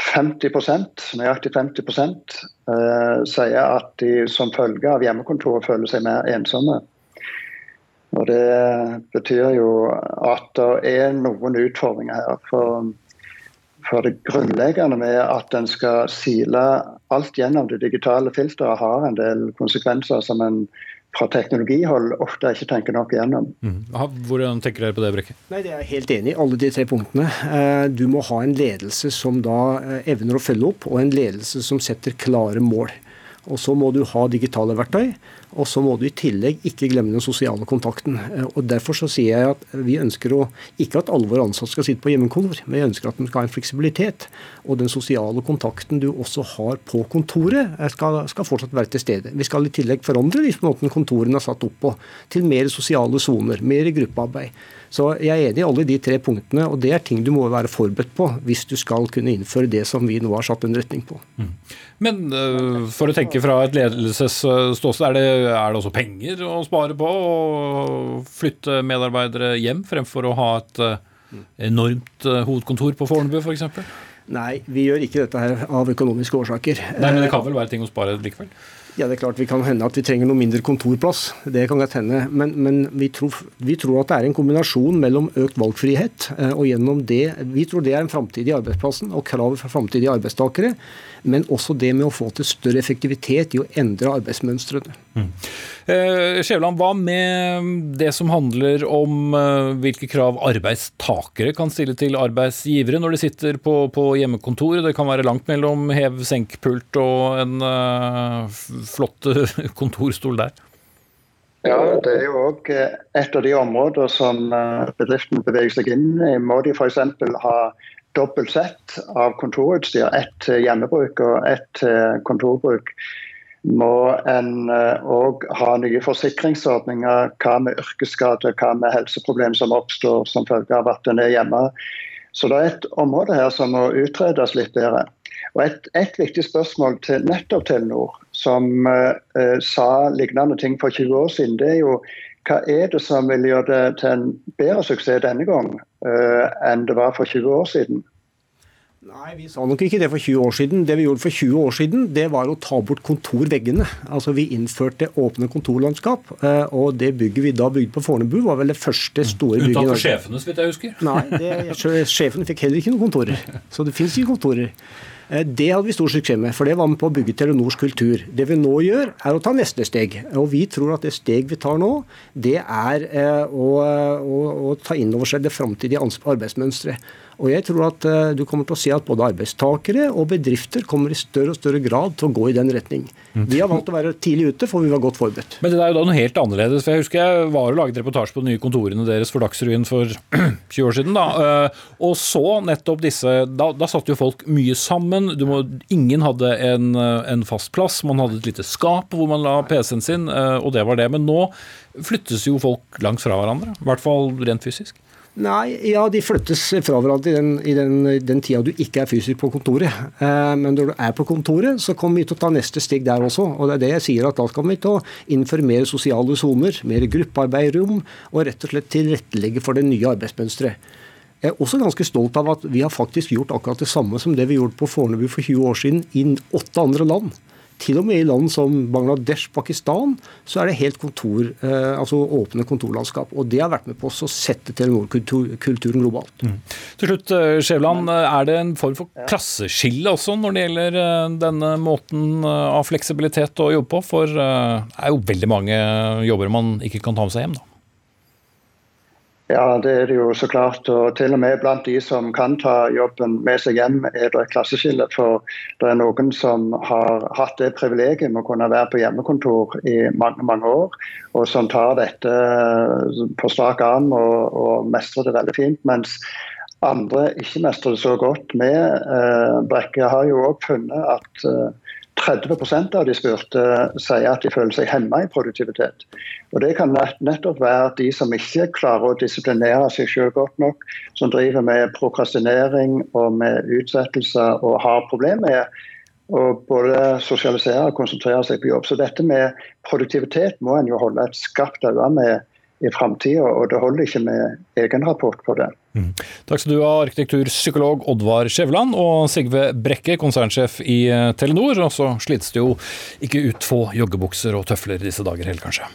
50% nøyaktig 50 eh, sier at de som følge av hjemmekontoret føler seg mer ensomme. Og Det betyr jo at det er noen utfordringer her. For, for det grunnleggende med at en skal sile alt gjennom det digitale filteret, har en del konsekvenser som en fra teknologihold ofte ikke tenker nok igjennom. Mm. Hvordan tenker dere på det, Brekke? Nei, Det er jeg helt enig i, alle de tre punktene. Eh, du må ha en ledelse som da eh, evner å følge opp, og en ledelse som setter klare mål. Og så må du ha digitale verktøy. Og så må du i tillegg ikke glemme den sosiale kontakten. Eh, og Derfor så sier jeg at vi ønsker å, ikke at alle våre ansatte skal sitte på hjemmekontor, men jeg ønsker at de skal ha en fleksibilitet. Og den sosiale kontakten du også har på kontoret, eh, skal, skal fortsatt være til stede. Vi skal i tillegg forandre liksom, måten kontorene er satt opp på, til mer sosiale soner, mer gruppearbeid. Så jeg er enig i alle de tre punktene, og det er ting du må være forberedt på hvis du skal kunne innføre det som vi nå har satt en retning på. Mm. Men uh, for å tenke fra et ledelsesståsted, er, det, er det også penger å spare på å flytte medarbeidere hjem, fremfor å ha et uh, enormt uh, hovedkontor på Fornebu f.eks.? For Nei, vi gjør ikke dette her av økonomiske årsaker. Nei, Men det kan vel være ting å spare likevel? Ja, det er klart Vi kan hende at vi trenger noe mindre kontorplass. Det kan godt hende. Men, men vi, tror, vi, tror, at det er en kombinasjon mellom økt valgfrihet eh, og gjennom det Vi tror det er en framtid i arbeidsplassen og kravet fra framtidige arbeidstakere. Men også det med å få til større effektivitet i å endre arbeidsmønstrene. Mm. Eh, Skjæveland, hva med det som handler om eh, hvilke krav arbeidstakere kan stille til arbeidsgivere når de sitter på, på hjemmekontor? Det kan være langt mellom hev-senk-pult og en uh, flott kontorstol der. Ja, det er jo òg et av de områdene som bedriften beveger seg inn i. Må de f.eks. ha dobbelt sett av kontorutstyr, ett hjemmebruk og ett kontorbruk må en òg eh, ha nye forsikringsordninger. Hva med yrkesskade, hva med helseproblemer som oppstår som følge av at en er hjemme. Så det er et område her som må utredes litt bedre. Og Et, et viktig spørsmål til nettopp Telenor, som uh, sa lignende ting for 20 år siden, det er jo hva er det som vil gjøre det til en bedre suksess denne gang uh, enn det var for 20 år siden? Nei, vi sa nok ikke det for 20 år siden. Det vi gjorde for 20 år siden, det var å ta bort kontorveggene. Altså Vi innførte åpne kontorlandskap. Eh, og det bygget vi da bygde på Fornebu, var vel det første store bygget. Unntatt for sjefene, så vidt jeg husker. Nei, det, sjefene fikk heller ikke noen kontorer. Så det fins ikke kontorer. Eh, det hadde vi stor suksess med, for det var med på å bygge Telenors kultur. Det vi nå gjør, er å ta neste steg. Og vi tror at det steg vi tar nå, det er eh, å, å, å ta inn over seg det framtidige arbeidsmønsteret. Og jeg tror at uh, du kommer til å se at både arbeidstakere og bedrifter kommer i større og større grad til å gå i den retning. Mm. Vi har valgt å være tidlig ute, for vi var godt forberedt. Men det er jo da noe helt annerledes. for Jeg husker jeg var og laget reportasje på de nye kontorene deres for Dagsrevyen for 20 år siden. da, Og så nettopp disse Da, da satt jo folk mye sammen. Må, ingen hadde en, eh, en, fast plass. Man hadde et lite skap hvor man la PC-en sin, uh, og det var det. Men nå flyttes jo folk langt fra hverandre. I hvert fall rent fysisk. Nei, ja, de flyttes fra hverandre i den, i den, den tida du ikke er fysisk på kontoret. Eh, men når du er på kontoret, så kommer vi til å ta neste steg der også. Og det er det jeg sier, at da skal vi til å innføre mer sosiale soner, mer gruppearbeidrom, og rett og slett tilrettelegge for det nye arbeidsmønsteret. Jeg er også ganske stolt av at vi har faktisk gjort akkurat det samme som det vi gjorde på Fornebu for 20 år siden i åtte andre land. Til og med i land som Bangladesh, Pakistan, så er det helt kontor, eh, altså åpne kontorlandskap. Og det har vært med på å sette Telenor-kulturen globalt. Mm. Til slutt, eh, er det en form for klasseskille også når det gjelder eh, denne måten av fleksibilitet å jobbe på? For det er jo veldig mange jobber man ikke kan ta med seg hjem, da. Ja, det er det jo så klart. Og til og med blant de som kan ta jobben med seg hjem, er det et klasseskille. For det er noen som har hatt det privilegiet med å kunne være på hjemmekontor i mange mange år, og som tar dette på strak arm og, og mestrer det veldig fint. mens andre ikke mestrer det så godt. Vi eh, Brekke har jo òg funnet at eh, 30% av de spurte sier at de føler seg hemma i produktivitet. Og Det kan nettopp være de som ikke klarer å disiplinere seg selv godt nok, som driver med prokrastinering og med utsettelser og har problemer med å både sosialisere og konsentrere seg på jobb. Så dette med produktivitet må en jo holde et skarpt øye med i framtida, og det holder ikke med egen rapport på det. Mm. Takk skal du ha, arkitekturpsykolog Oddvar Skjæveland og Sigve Brekke, konsernsjef i eh, Telenor. Og så slites det jo ikke ut få joggebukser og tøfler disse dager heller, kanskje.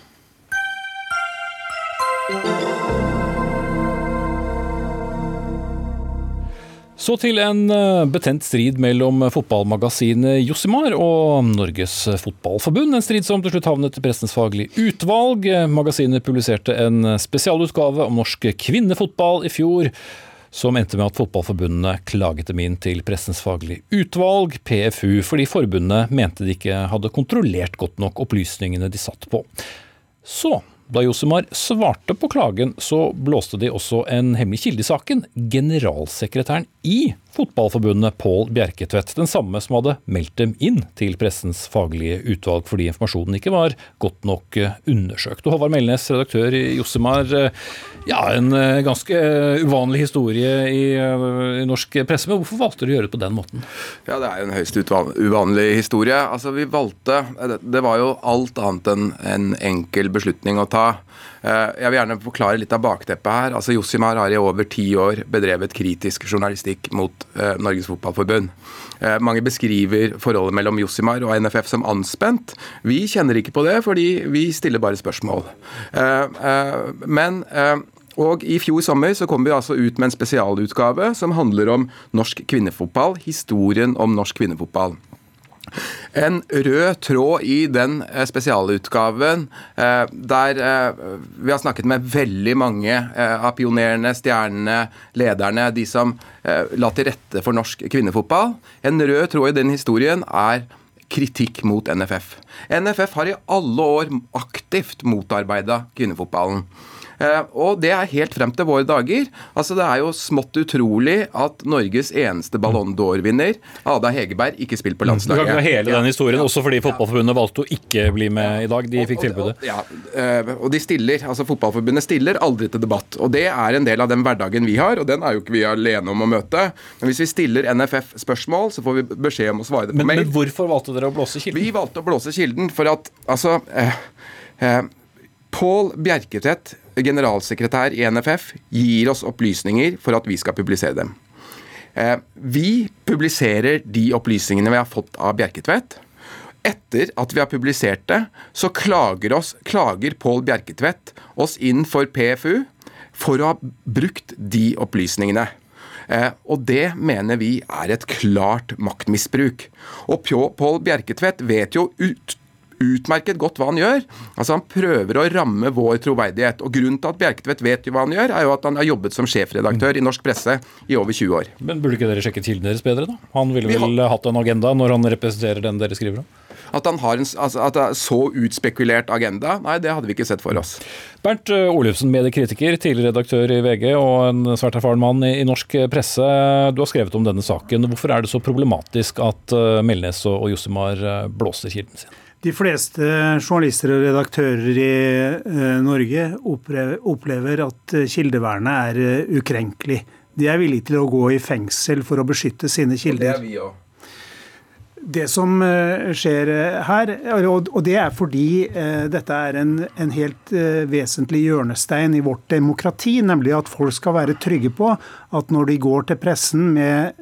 Så til en eh, betent strid mellom fotballmagasinet Jossimar og Norges Fotballforbund. En strid som til slutt havnet i Pressens faglige utvalg. Magasinet publiserte en spesialutgave om norsk kvinnefotball i fjor. Som endte med at fotballforbundene klaget dem inn til Pressens faglige utvalg, PFU, fordi forbundet mente de ikke hadde kontrollert godt nok opplysningene de satt på. Så da Josemar svarte på klagen, så blåste de også en hemmelig kilde i saken. Generalsekretæren i Fotballforbundet, Pål Bjerketvedt. Den samme som hadde meldt dem inn til pressens faglige utvalg fordi informasjonen ikke var godt nok eh, undersøkt. Og Håvard Melnes, redaktør i Jossimar. Eh, ja, en eh, ganske uvanlig historie i, i norsk presse, men hvorfor valgte du å gjøre det på den måten? Ja, Det er jo en høyst uvanlig historie. Altså, vi valgte Det var jo alt annet enn en enkel beslutning å ta. Eh, jeg vil gjerne forklare litt av bakteppet her. Altså Josimar har i over ti år bedrevet kritisk journalistikk mot uh, Norges Fotballforbund. Uh, mange beskriver forholdet mellom Josimar og NFF som anspent. Vi kjenner ikke på det, fordi vi stiller bare spørsmål. Men og I fjor sommer så kom vi altså ut med en spesialutgave som handler om norsk kvinnefotball. Historien om norsk kvinnefotball. En rød tråd i den eh, spesialutgaven eh, der eh, vi har snakket med veldig mange av pionerene, stjernene, lederne, de som la til rette for norsk kvinnefotball. En rød tråd i den historien er kritikk mot NFF. NFF har i alle år aktivt motarbeida kvinnefotballen. Eh, og det er helt frem til våre dager. Altså Det er jo smått utrolig at Norges eneste Ballon d'Or-vinner, Ada Hegerberg, ikke spiller på landslaget. Du kan ikke ha hele den historien, også fordi Fotballforbundet valgte å ikke bli med i dag. De fikk tilbudet. Ja, eh, og de stiller, altså Fotballforbundet stiller aldri til debatt. Og det er en del av den hverdagen vi har, og den er jo ikke vi alene om å møte. Men hvis vi stiller NFF spørsmål, så får vi beskjed om å svare det på men, mail. Men hvorfor valgte dere å blåse kilden? Vi valgte å blåse kilden for at altså eh, eh, Pål Bjerketvedt generalsekretær i NFF, gir oss opplysninger for at vi skal publisere dem. Eh, vi publiserer de opplysningene vi har fått av Bjerketvedt. Etter at vi har publisert det, så klager, oss, klager Pål Bjerketvedt oss inn for PFU for å ha brukt de opplysningene. Eh, og det mener vi er et klart maktmisbruk. Og Pål Bjerketvedt vet jo ut utmerket godt hva han gjør. Altså Han prøver å ramme vår troverdighet. Og Grunnen til at Bjerketvedt vet hva han gjør, er jo at han har jobbet som sjefredaktør i norsk presse i over 20 år. Men Burde ikke dere sjekke kildene deres bedre, da? Han ville vel hatt en agenda når han representerer den dere skriver om? At han har en altså, at det er så utspekulert agenda, nei, det hadde vi ikke sett for oss. Bernt eh, Olufsen, mediekritiker, tidligere redaktør i VG og en svært erfaren mann i, i, norsk presse. Du har skrevet om denne saken. Hvorfor er det så problematisk at uh, Melnes og, og Jossimar blåser kilden sin? De fleste journalister og redaktører i eh, Norge opplever at eh, kildevernet er eh, ukrenkelig. De er villige til å gå i fengsel for å beskytte sine kilder. Og det er vi også. Det som skjer her, og det er fordi dette er en, en helt vesentlig hjørnestein i vårt demokrati, nemlig at folk skal være trygge på at når de går til pressen med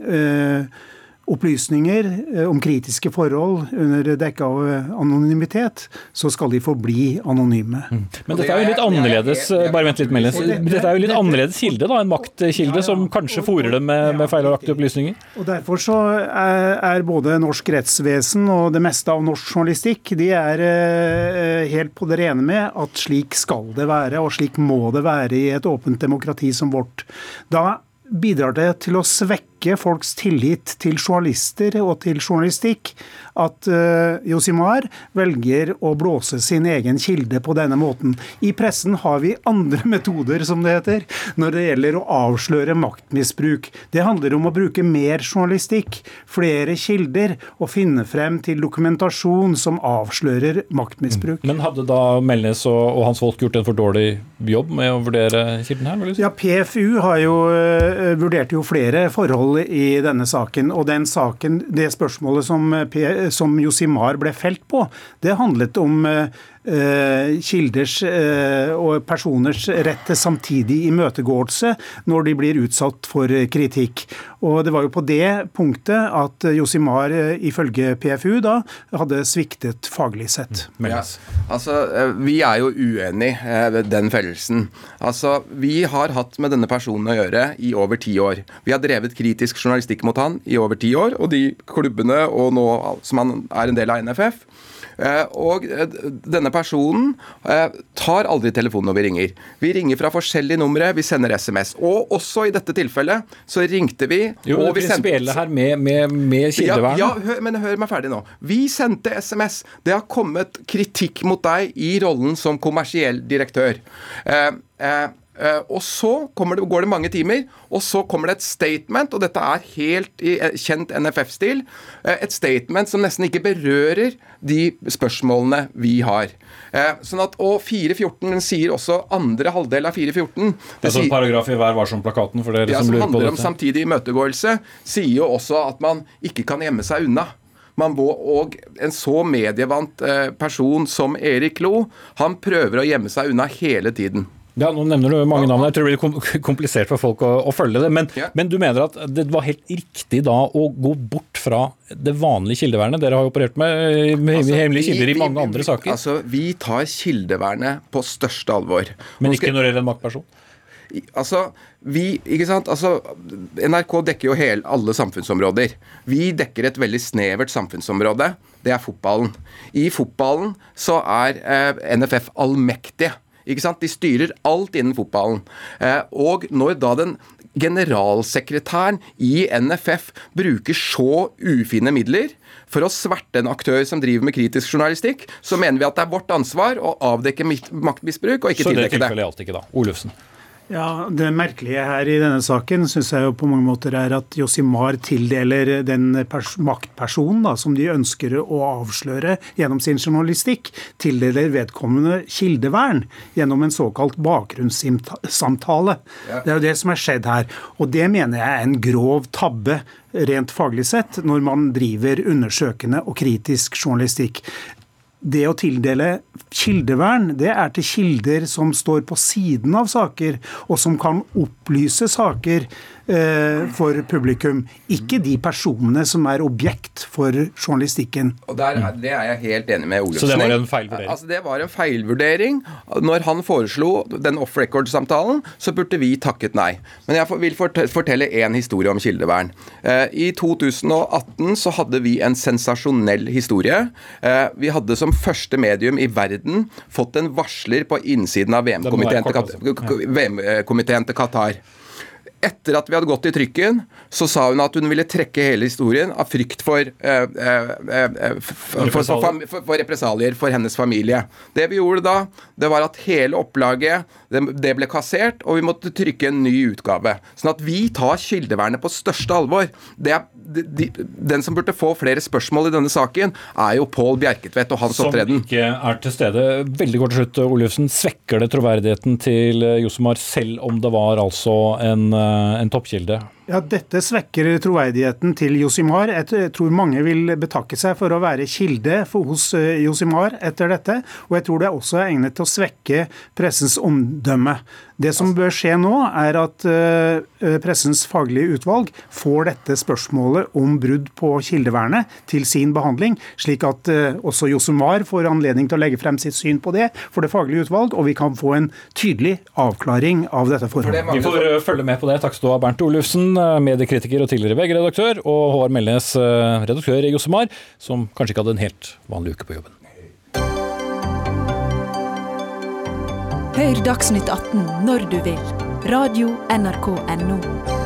opplysninger eh, om kritiske forhold under dekke av eh, anonymitet, så skal de forbli anonyme. Mm. Men dette er jo litt annerledes bare vent litt, Melens. Dette er jo litt annerledes kilde, da, en maktkilde som kanskje fòrer dem med, med feilaktige opplysninger? Og Derfor så er, er, både norsk rettsvesen og det meste av norsk journalistikk de er eh, helt på det rene med at slik skal det være, og slik må det være i et åpent demokrati som vårt. Da bidrar det til å svekke folks tillit til journalister og til journalistikk at uh, Josimar velger å blåse sin egen kilde på denne måten. I pressen har vi andre metoder, som det heter, når det gjelder å avsløre maktmisbruk. Det handler om å bruke mer journalistikk, flere kilder, og finne frem til dokumentasjon som avslører maktmisbruk. Men hadde da Melnes og, og, hans folk gjort en for dårlig jobb med å vurdere kilden her? Ja, PFU har jo uh, vurdert jo flere forhold spørsmålet i denne saken. Og den saken, det spørsmålet som, som Josimar ble felt på, det handlet om Eh, kilders eh, og personers rett til samtidig imøtegåelse når de blir utsatt for kritikk. Og Det var jo på det punktet at Josimar eh, ifølge PFU da hadde sviktet faglig sett. Mm. Ja. Altså, Vi er jo uenig ved den fellelsen. Altså, Vi har hatt med denne personen å gjøre i over ti år. Vi har drevet kritisk journalistikk mot han i over ti år, og de klubbene og nå, som han er en del av NFF, Eh, og eh, denne personen eh, tar aldri telefonen når vi ringer. Vi ringer fra forskjellige numre, vi sender SMS. Og også i dette tilfellet så ringte vi Jo, og vi sendte her med, med, med kildevernet. Ja, ja hør, men hør meg ferdig nå. Vi sendte SMS. Det har kommet kritikk mot deg i rollen som kommersiell direktør. Eh, eh, og så det, går det mange timer, og så kommer det et statement, og dette er helt i eh, kjent NFF-stil, uh, et statement som nesten ikke berører de spørsmålene vi har. Sånn at, Og 414 sier også andre halvdel av 414 Det er sånn paragraf i Vær varsom-plakaten for dere ja, som lurer på dette? Som handler om samtidig imøtegåelse, sier jo også at man ikke kan gjemme seg unna. Man må, og En så medievant person som Erik Lo, han prøver å gjemme seg unna hele tiden. Ja, Nå nevner du mange navn. Jeg tror det blir komplisert for folk å, å følge det. Men, ja. men, du mener at det var helt riktig da å gå bort fra det vanlige kildevernet? Dere har operert med, med altså, hemmelige kilder i mange vi, andre saker. Altså, Vi tar kildevernet på største alvor. Men ikke når det gjelder en maktperson? Altså, vi, ikke sant? Altså, NRK dekker jo hele, alle samfunnsområder. Vi dekker et veldig snevert samfunnsområde. Det er fotballen. I fotballen så er eh, NFF allmektige. Ikke sant? De styrer alt innen fotballen. Eh, og når da den generalsekretæren i NFF bruker så ufine midler for å sverte en aktør som driver med kritisk journalistikk, så mener vi at det er vårt ansvar å avdekke maktmisbruk og ikke tildekke det. Så det tilfellet gjaldt ikke da? Olufsen? Ja, Det merkelige her i denne saken synes jeg jo på mange måter er at Josimar tildeler den maktpersonen da, som de ønsker å avsløre gjennom sin journalistikk, tildeler vedkommende kildevern gjennom en såkalt bakgrunnssamtale. Ja. Det er jo det som er skjedd her. Og det mener jeg er en grov tabbe rent faglig sett, når man driver undersøkende og kritisk journalistikk det å tildele kildevern, det er til kilder som står på siden av saker, og som kan opplyse saker for publikum. Ikke de personene som er objekt for journalistikken. Og der, Det er jeg helt enig med Olufsen Så det var en feilvurdering? Altså, det var en feilvurdering. Når han foreslo den off record-samtalen, så burde vi takket nei. Men jeg vil fortelle én historie om kildevern. Eh, I 2018 så hadde vi en sensasjonell historie. Eh, vi hadde som første medium i verden fått en varsler på innsiden av VM-komiteen til, til Qatar etter at vi hadde gått i trykken, så sa hun at hun ville trekke hele historien av frykt for, eh, eh, eh for, for, for, for represalier for hennes familie. Det vi gjorde da, det var at hele opplaget det, det ble kassert, og vi måtte trykke en ny utgave. Sånn at vi tar kildevernet på største alvor. Det er de, den som burde få flere spørsmål i denne saken, er jo Pål Bjerketvedt og hans opptreden. Som ikke er til stede. Veldig kort til slutt, Olufsen. Svekker det troverdigheten til Josemar, selv om det var altså en, eh, en toppkilde? Ja, Dette svekker troverdigheten til Josimar. Jeg tror mange vil betakke seg for å være kilde hos eh, Josimar etter dette. Og jeg tror det også er egnet til å svekke pressens omdømme. Det som bør skje nå, er at eh, eh, pressens faglige utvalg får dette spørsmålet om brudd på kildevernet til sin behandling, slik at også Josimar får anledning til å legge frem sitt syn på det for det faglige utvalg, og vi kan få en tydelig avklaring av dette forholdet. Vi får følge med på det. Takk skal du ha, Bernt Olufsen mediekritiker og tidligere VG-redaktør, og Håvard Melnes, eh, redaktør i Josemar, som kanskje ikke hadde en helt vanlig uke på jobben. Hør Dagsnytt 18 når du vil. Radio NRK Radio.nrk.no.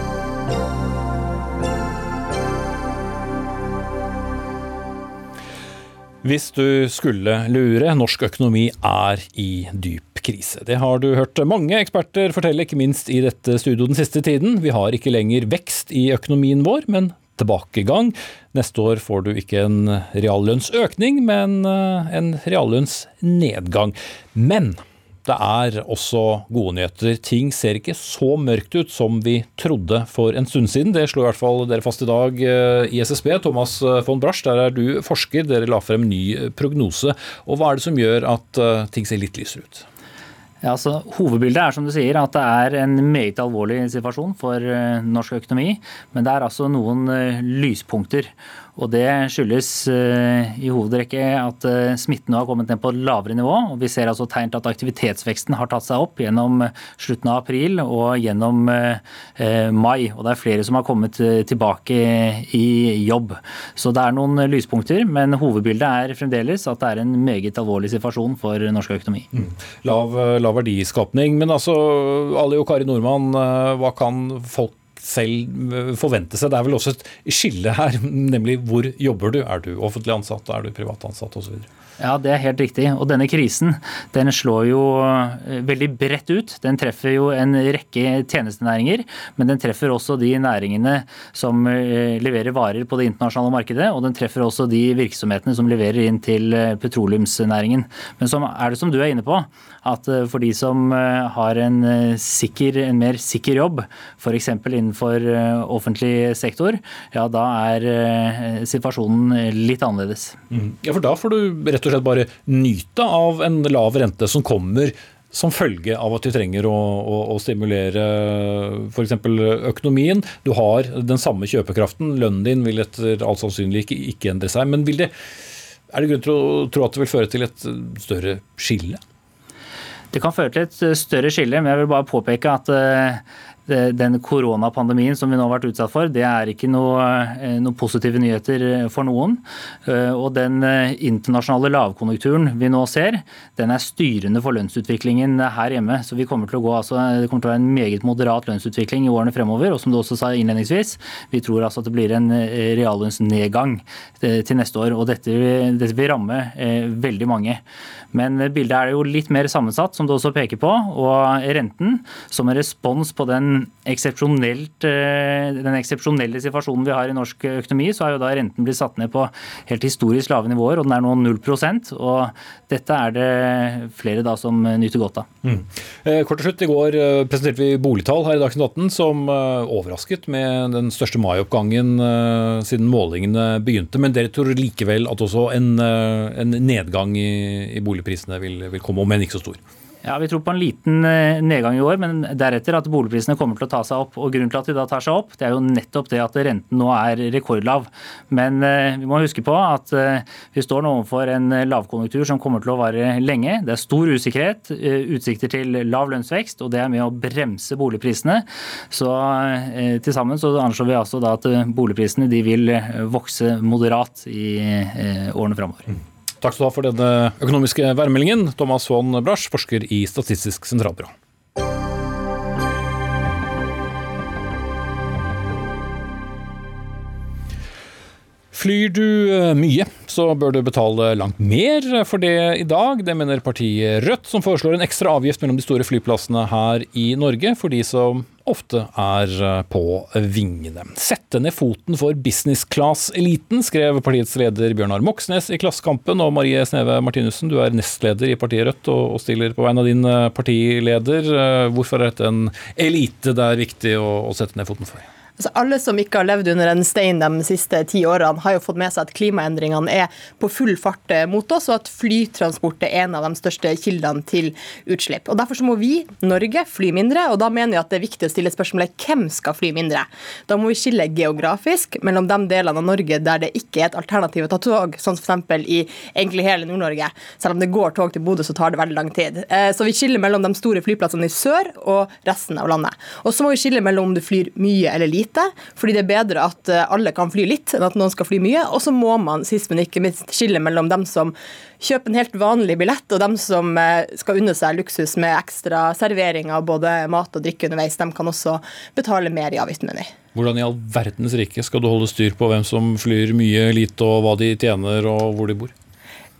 Hvis du skulle lure, norsk økonomi er i dyp krise. Det har du hørt mange eksperter fortelle, ikke minst i dette studio den siste tiden. Vi har ikke lenger vekst i økonomien vår, men tilbakegang. Neste år får du ikke en reallønnsøkning, men eh, en reallønnsnedgang. Men det er også gode nyheter. Ting ser ikke så mørkt ut som vi trodde for en stund siden. Det slo i hvert fall dere fast i dag eh, i SSB. Thomas eh, von Brasch, der er du forsker. Dere la frem ny prognose. Og hva er det som gjør at ting ser litt lysere ut? Ja, altså, hovedbildet er som du sier, at det er en meget alvorlig situasjon for norsk økonomi. Men det er altså noen lyspunkter. Og Det skyldes uh, i hovedrekke at uh, smitten nå har kommet ned på et lavere nivå. og Vi ser altså tegn til at aktivitetsveksten har tatt seg opp gjennom slutten av april og gjennom mai. og Det er flere som har kommet tilbake i jobb. Så det er noen lyspunkter, men hovedbildet er fremdeles at det er en meget alvorlig situasjon for norsk økonomi. Mm. Lav, lav verdiskapning. Men altså, Ali og Kari Nordmann, hva kan folk selv eh, forvente seg. Det er vel også et skille her, nemlig hvor jobber du? Er du offentlig ansatt, er du privat ansatt osv.? Ja, det er helt riktig. Og denne krisen den slår jo eh, veldig bredt ut. Den treffer jo en rekke tjenestenæringer, men den treffer også de næringene som eh, leverer varer på det internasjonale markedet, og den treffer også de virksomhetene som leverer inn til eh, petroleumsnæringen. Men så er det som du er inne på, at for de som har en, sikker, en mer sikker jobb, f.eks. innenfor offentlig sektor, ja da er situasjonen litt annerledes. Mm. Ja, for da får du rett og slett bare nyte av en lav rente som kommer som følge av at vi trenger å, å, å stimulere f.eks. økonomien. Du har den samme kjøpekraften. Lønnen din vil etter all sannsynlighet ikke, ikke endre seg. Men det, er det grunn til å tro at det vil føre til et større skille? Det kan føre til et større skille, men jeg vil bare påpeke at eh, den koronapandemien som vi nå har vært utsatt for, det er ikke eh, noe positive nyheter eh, for noen. Eh, og den internasjonale lavkonjunkturen vi nå ser, den er styrende for lønnsutviklingen her hjemme. Så vi kommer til å gå, altså, det kommer til å være en meget moderat lønnsutvikling i årene fremover. Og som du også sa innledningsvis, vi tror altså at det blir en reallønnsnedgang til neste år. Og dette, dette vil ramme veldig mange. Men bildet er jo litt mer sammensatt, som du også peker på. Og renten, som en respons på den, eh, den eksepsjonelle situasjonen vi har i norsk økonomi, så har jo da renten blitt satt ned på helt historisk lave nivåer, og den er nå 0% og dette er det flere da som nyter godt av. Mm. Eh, kort til slutt, I går eh, presenterte vi boligtall her i Dagsnytt 18 som overrasket med den største maioppgangen siden målingene begynte. Men dere tror likevel at også en, en nedgang i, i boligprisene vil, vil komme, om enn ikke så stor. Ja, Vi tror på en liten eh, nedgang i år, men deretter at boligprisene kommer til å ta seg opp. og Grunnen til at de da tar seg opp, det er jo nettopp det at renten nå er rekordlav. Men eh, vi må huske på at eh, vi står nå overfor en lavkonjunktur som kommer til å vare lenge. Det er stor usikkerhet, utsikter til lav lønnsvekst, og det er med å bremse boligprisene. Så til sammen så anslår vi altså da at boligprisene de vil vokse moderat i årene framover. Takk skal du ha for denne økonomiske værmeldingen, Thomas von Brasch, forsker i Statistisk sentralbyrå. Flyr du eh, mye, så bør du betale langt mer for det i dag. Det mener partiet Rødt, som foreslår en ekstra avgift mellom de store flyplassene her i Norge for de som ofte er eh, på vingene. Sette ned foten for business class-eliten, skrev partiets leder Bjørnar Moxnes i Klassekampen. Og Marie Sneve Martinussen, du er nestleder i partiet Rødt og stiller på vegne av din eh, partileder. Hvorfor er dette en elite det er viktig å sette ned foten for? Altså, alle som ikke har levd under en stein de siste ti årene, har jo fått med seg at klimaendringene er på full fart eh, mot oss, og at flytransport er en av de største kildene til utslipp. Og Derfor så må vi, Norge, fly mindre, og da mener jeg at det er viktig å stille spørsmålet hvem skal fly mindre. Da må vi skille geografisk mellom de delene av Norge der det ikke er et alternativ å ta tog, sånn f.eks. i egentlig hele Nord-Norge. Selv om det går tog til Bodø, så tar det veldig lang tid. Eh, så vi skiller mellom de store flyplassene i sør og resten av landet. Og så må vi skille mellom om du flyr mye eller lite lite, fordi det er bedre at eh, alle kan fly litt, enn at noen skal fly mye. Og så må man sist, men ikke minst skille mellom dem som kjøper en helt vanlig billett, og dem som eh, skal unne seg luksus med ekstra servering av både mat og drikke underveis. De kan også betale mer i avgift, mener jeg. Hvordan i all verdens rike skal du holde styr på hvem som flyr mye, lite, og hva de tjener, og hvor de bor?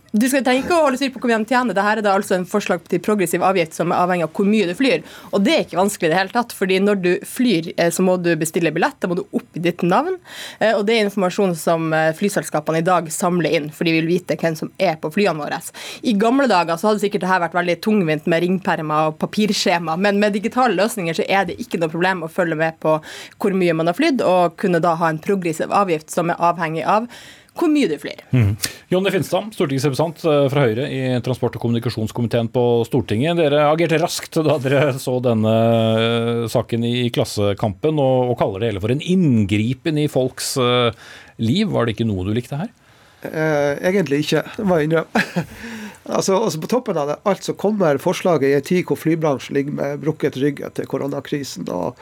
Du skal tenke å holde styr på hvor mye de tjener. Dette er da altså en forslag til progressiv avgift som er avhengig av hvor mye du flyr. Og det er ikke vanskelig i det hele tatt, fordi når du flyr, eh, så må du bestille billett. Da må du oppgi ditt navn. Eh, og det er informasjon som eh, flyselskapene i dag samler inn, for de vil vite hvem som er på flyene våre. I gamle dager så hadde sikkert dette vært veldig tungvint med ringpermer og papirskjema, men med digitale løsninger så er det ikke noe problem å følge med på hvor mye man har flydd, og kunne da ha en progressiv avgift som er avhengig av hvor mye du flyr. Mm. Jonny Finstad, stortingsrepresentant eh, fra Høyre i transport- og kommunikasjonskomiteen på Stortinget. Dere agerte raskt da dere så denne eh, saken i Klassekampen, og, og kaller det hele for en inngripen i folks uh, liv. Var det ikke noe du likte her? Eh, egentlig ikke, det må jeg innrømme. altså, altså, På toppen av det alt så kommer forslaget i en tid hvor flybransjen ligger med brukket rygg etter koronakrisen. og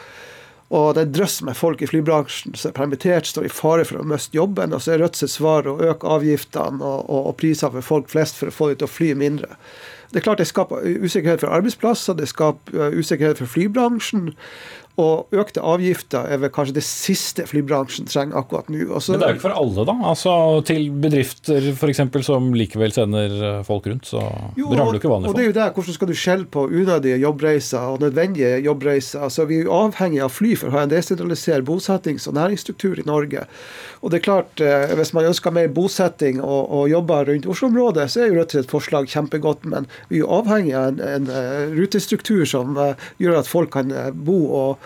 og det er drøss med folk i flybransjen som er permittert, står i fare for å miste jobben. Og så er Rødt svar å øke avgiftene og, og, og priser for folk flest for å få dem til å fly mindre. Det er klart det skaper usikkerhet for arbeidsplasser, det skaper usikkerhet for flybransjen. Og økte avgifter er vel kanskje det siste flybransjen trenger akkurat nå. Også, Men det er jo ikke for alle, da? Altså Til bedrifter f.eks. som likevel sender eh, folk rundt, så jo, rammer du ikke vanlige folk. Og det er jo det, Hvordan skal du skjelle på unødige jobbreiser og nødvendige jobbreiser? Altså Vi er jo avhengig av fly for å ha en desentralisert bosettings- og næringsstruktur i Norge. Og det er klart, eh, Hvis man ønsker mer bosetting og, og jobber rundt Oslo-området, så er jo Rødt et forslag kjempegodt. Men vi er jo avhengig av en, en, en rutestruktur som gjør at folk kan bo og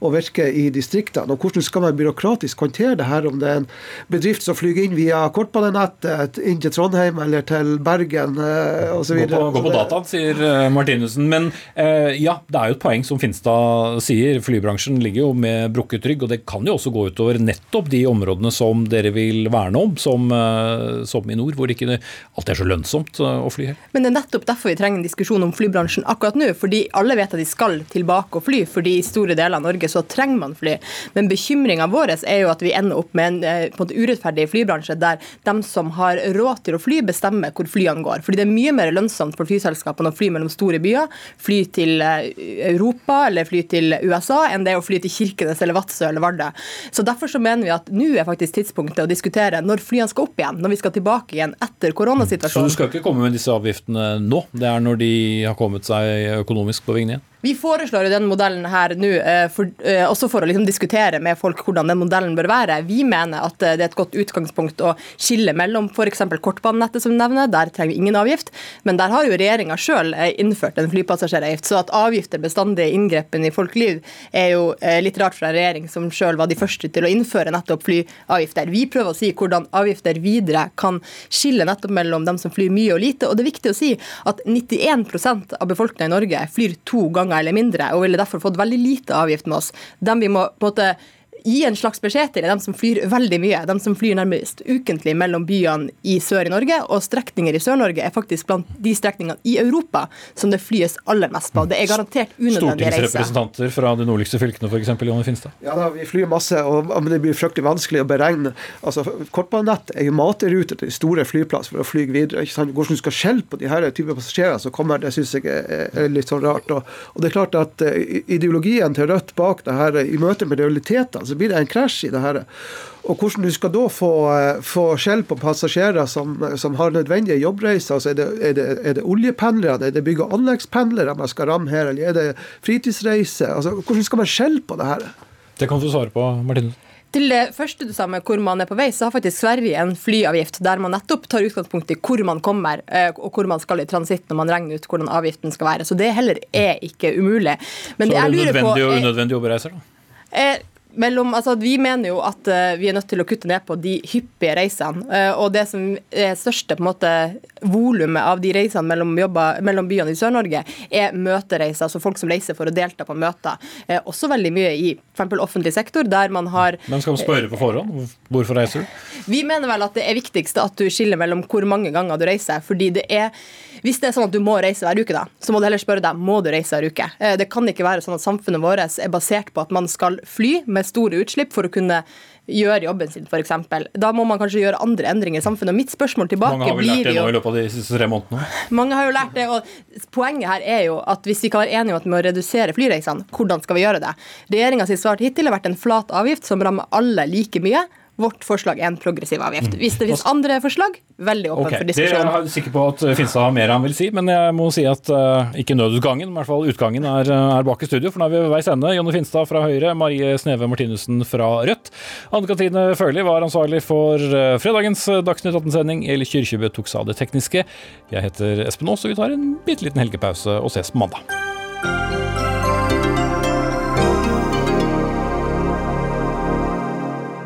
å virke i distriktene. Og hvordan skal man byråkratisk håndtere det her, om det er en bedrift som flyr inn via kortbanenettet inn til Trondheim eller til Bergen osv. Gå, på, gå på dataen, sier eh, Martinussen. Men eh, ja, det er jo et poeng som Finstad sier. Flybransjen ligger jo med brukket rygg, og det kan jo også gå utover nettopp de områdene som dere vil verne om, som, eh, som i nord, hvor ikke det alltid er så lønnsomt eh, å fly her. Men det er nettopp derfor vi trenger en diskusjon om flybransjen akkurat nå. fordi alle vet at de skal tilbake og fly, fordi i store deler av Norge så trenger man fly. Men bekymringa vår er jo at vi ender opp med en, eh, en urettferdig flybransje der de som har råd til å fly, bestemmer hvor flyene går. Fordi det er mye mer lønnsomt for flyselskapene å fly mellom store byer, fly til eh, Europa eller fly til USA, enn det å fly til Kirkenes eller Vadsø eller Vardø. Så Derfor så mener vi at nå er faktisk tidspunktet å diskutere når flyene skal opp igjen, når vi skal tilbake igjen etter koronasituasjonen. Så du skal ikke komme med disse avgiftene nå? Det er når de har kommet seg økonomisk på vingene igjen? Vi foreslår jo den modellen her nå, eh, for, eh, også for å liksom diskutere med folk hvordan den modellen bør være. Vi mener at eh, det er et godt utgangspunkt å skille mellom f.eks. kortbanenettet, som du nevner. Der trenger vi ingen avgift. Men der har jo regjeringa sjøl innført en flypassasjeravgift. Så at avgifter bestandig inngrepen i folkeliv er jo litt rart fra en regjering som sjøl var de første til å innføre nettopp flyavgifter. Vi prøver å si hvordan avgifter videre kan skille nettopp mellom dem som flyr mye og lite. Og det er viktig å si at 91% av befolkninga i Norge flyr to ganger eller mindre, og ville derfor fått veldig lite avgift med oss. Dem vi må på en måte gi en slags beskjed til dem som flyr veldig mye, dem som flyr nærmest ukentlig mellom byene i sør i Norge. Og strekninger i Sør-Norge er faktisk blant de strekningene i Europa som det flyes aller mest på. Det er garantert unødvendig reise. Stortingsrepresentanter fra de nordligste fylkene f.eks. Jonny Finstad? Ja da, vi flyr masse, og, men det blir fryktelig vanskelig å beregne. Altså, Kortbanenett er jo materuter til store flyplasser for å fly videre. ikke sant? Hvordan du skal skjelle på de her type passasjerer som kommer, det syns jeg er, litt sånn rart. Og, og, det er klart at uh, ideologien til Rødt bak det her i møte med realitetene, så blir det en krasj i det her. Og hvordan du skal da få, eh, få skjell på passasjerer som, som, har nødvendige jobbreiser. altså Er det, er det, er det oljependlere, er det bygg- og anleggspendlere man skal ramme her, eller er det fritidsreiser? Altså, hvordan skal man skjelle på det her? Det kan du svare på, Martine. Til det første du sa med hvor man er på vei, så har faktisk Sverige en flyavgift der man nettopp tar utgangspunkt i hvor man kommer eh, og hvor man skal i transitt når man regner ut hvordan avgiften skal være. Så det heller er ikke umulig. Men så er det nødvendig og unødvendige jobbreiser, da? Eh, mellom, altså Vi mener jo at uh, vi er nødt til å kutte ned på de hyppige reisene. Uh, og det som er største på en måte volumet av de reisene mellom, jobber, mellom byene i Sør-Norge, er møtereiser. Altså folk som reiser for å delta på møter. Uh, også veldig mye i f.eks. offentlig sektor, der man har Men skal man spørre på forhånd? Hvorfor reiser du? Vi mener vel at det er viktigst at du skiller mellom hvor mange ganger du reiser. fordi det er hvis det er sånn at du må reise hver uke, da, så må du heller spørre deg må du reise hver uke. Det kan ikke være sånn at samfunnet vårt er basert på at man skal fly med store utslipp for å kunne gjøre jobben sin, f.eks. Da må man kanskje gjøre andre endringer i samfunnet. Og mitt spørsmål tilbake Mange har vel lært det nå i løpet av de siste tre månedene? Mange har jo lært det, og Poenget her er jo at hvis vi kan være enige om at vi må redusere flyreisene, hvordan skal vi gjøre det? Regjeringas sitt svar hittil har vært en flat avgift som rammer alle like mye Vårt forslag er en progressiv avgift. Hvis det finnes andre forslag, veldig åpen okay. for Det diskusjon. er jeg sikker på at Finstad har mer han vil si, men jeg må si at uh, ikke nødutgangen, i hvert fall utgangen er, uh, er bak i studio. For nå er vi ved veis ende. Jonny Finstad fra Høyre, Marie Sneve Martinussen fra Rødt. Anne Katrine Førli var ansvarlig for uh, fredagens Dagsnytt 18-sending. Eli Kyrkjebø tok seg av det tekniske. Jeg heter Espen Aas, og vi tar en bitte liten helgepause og ses på mandag.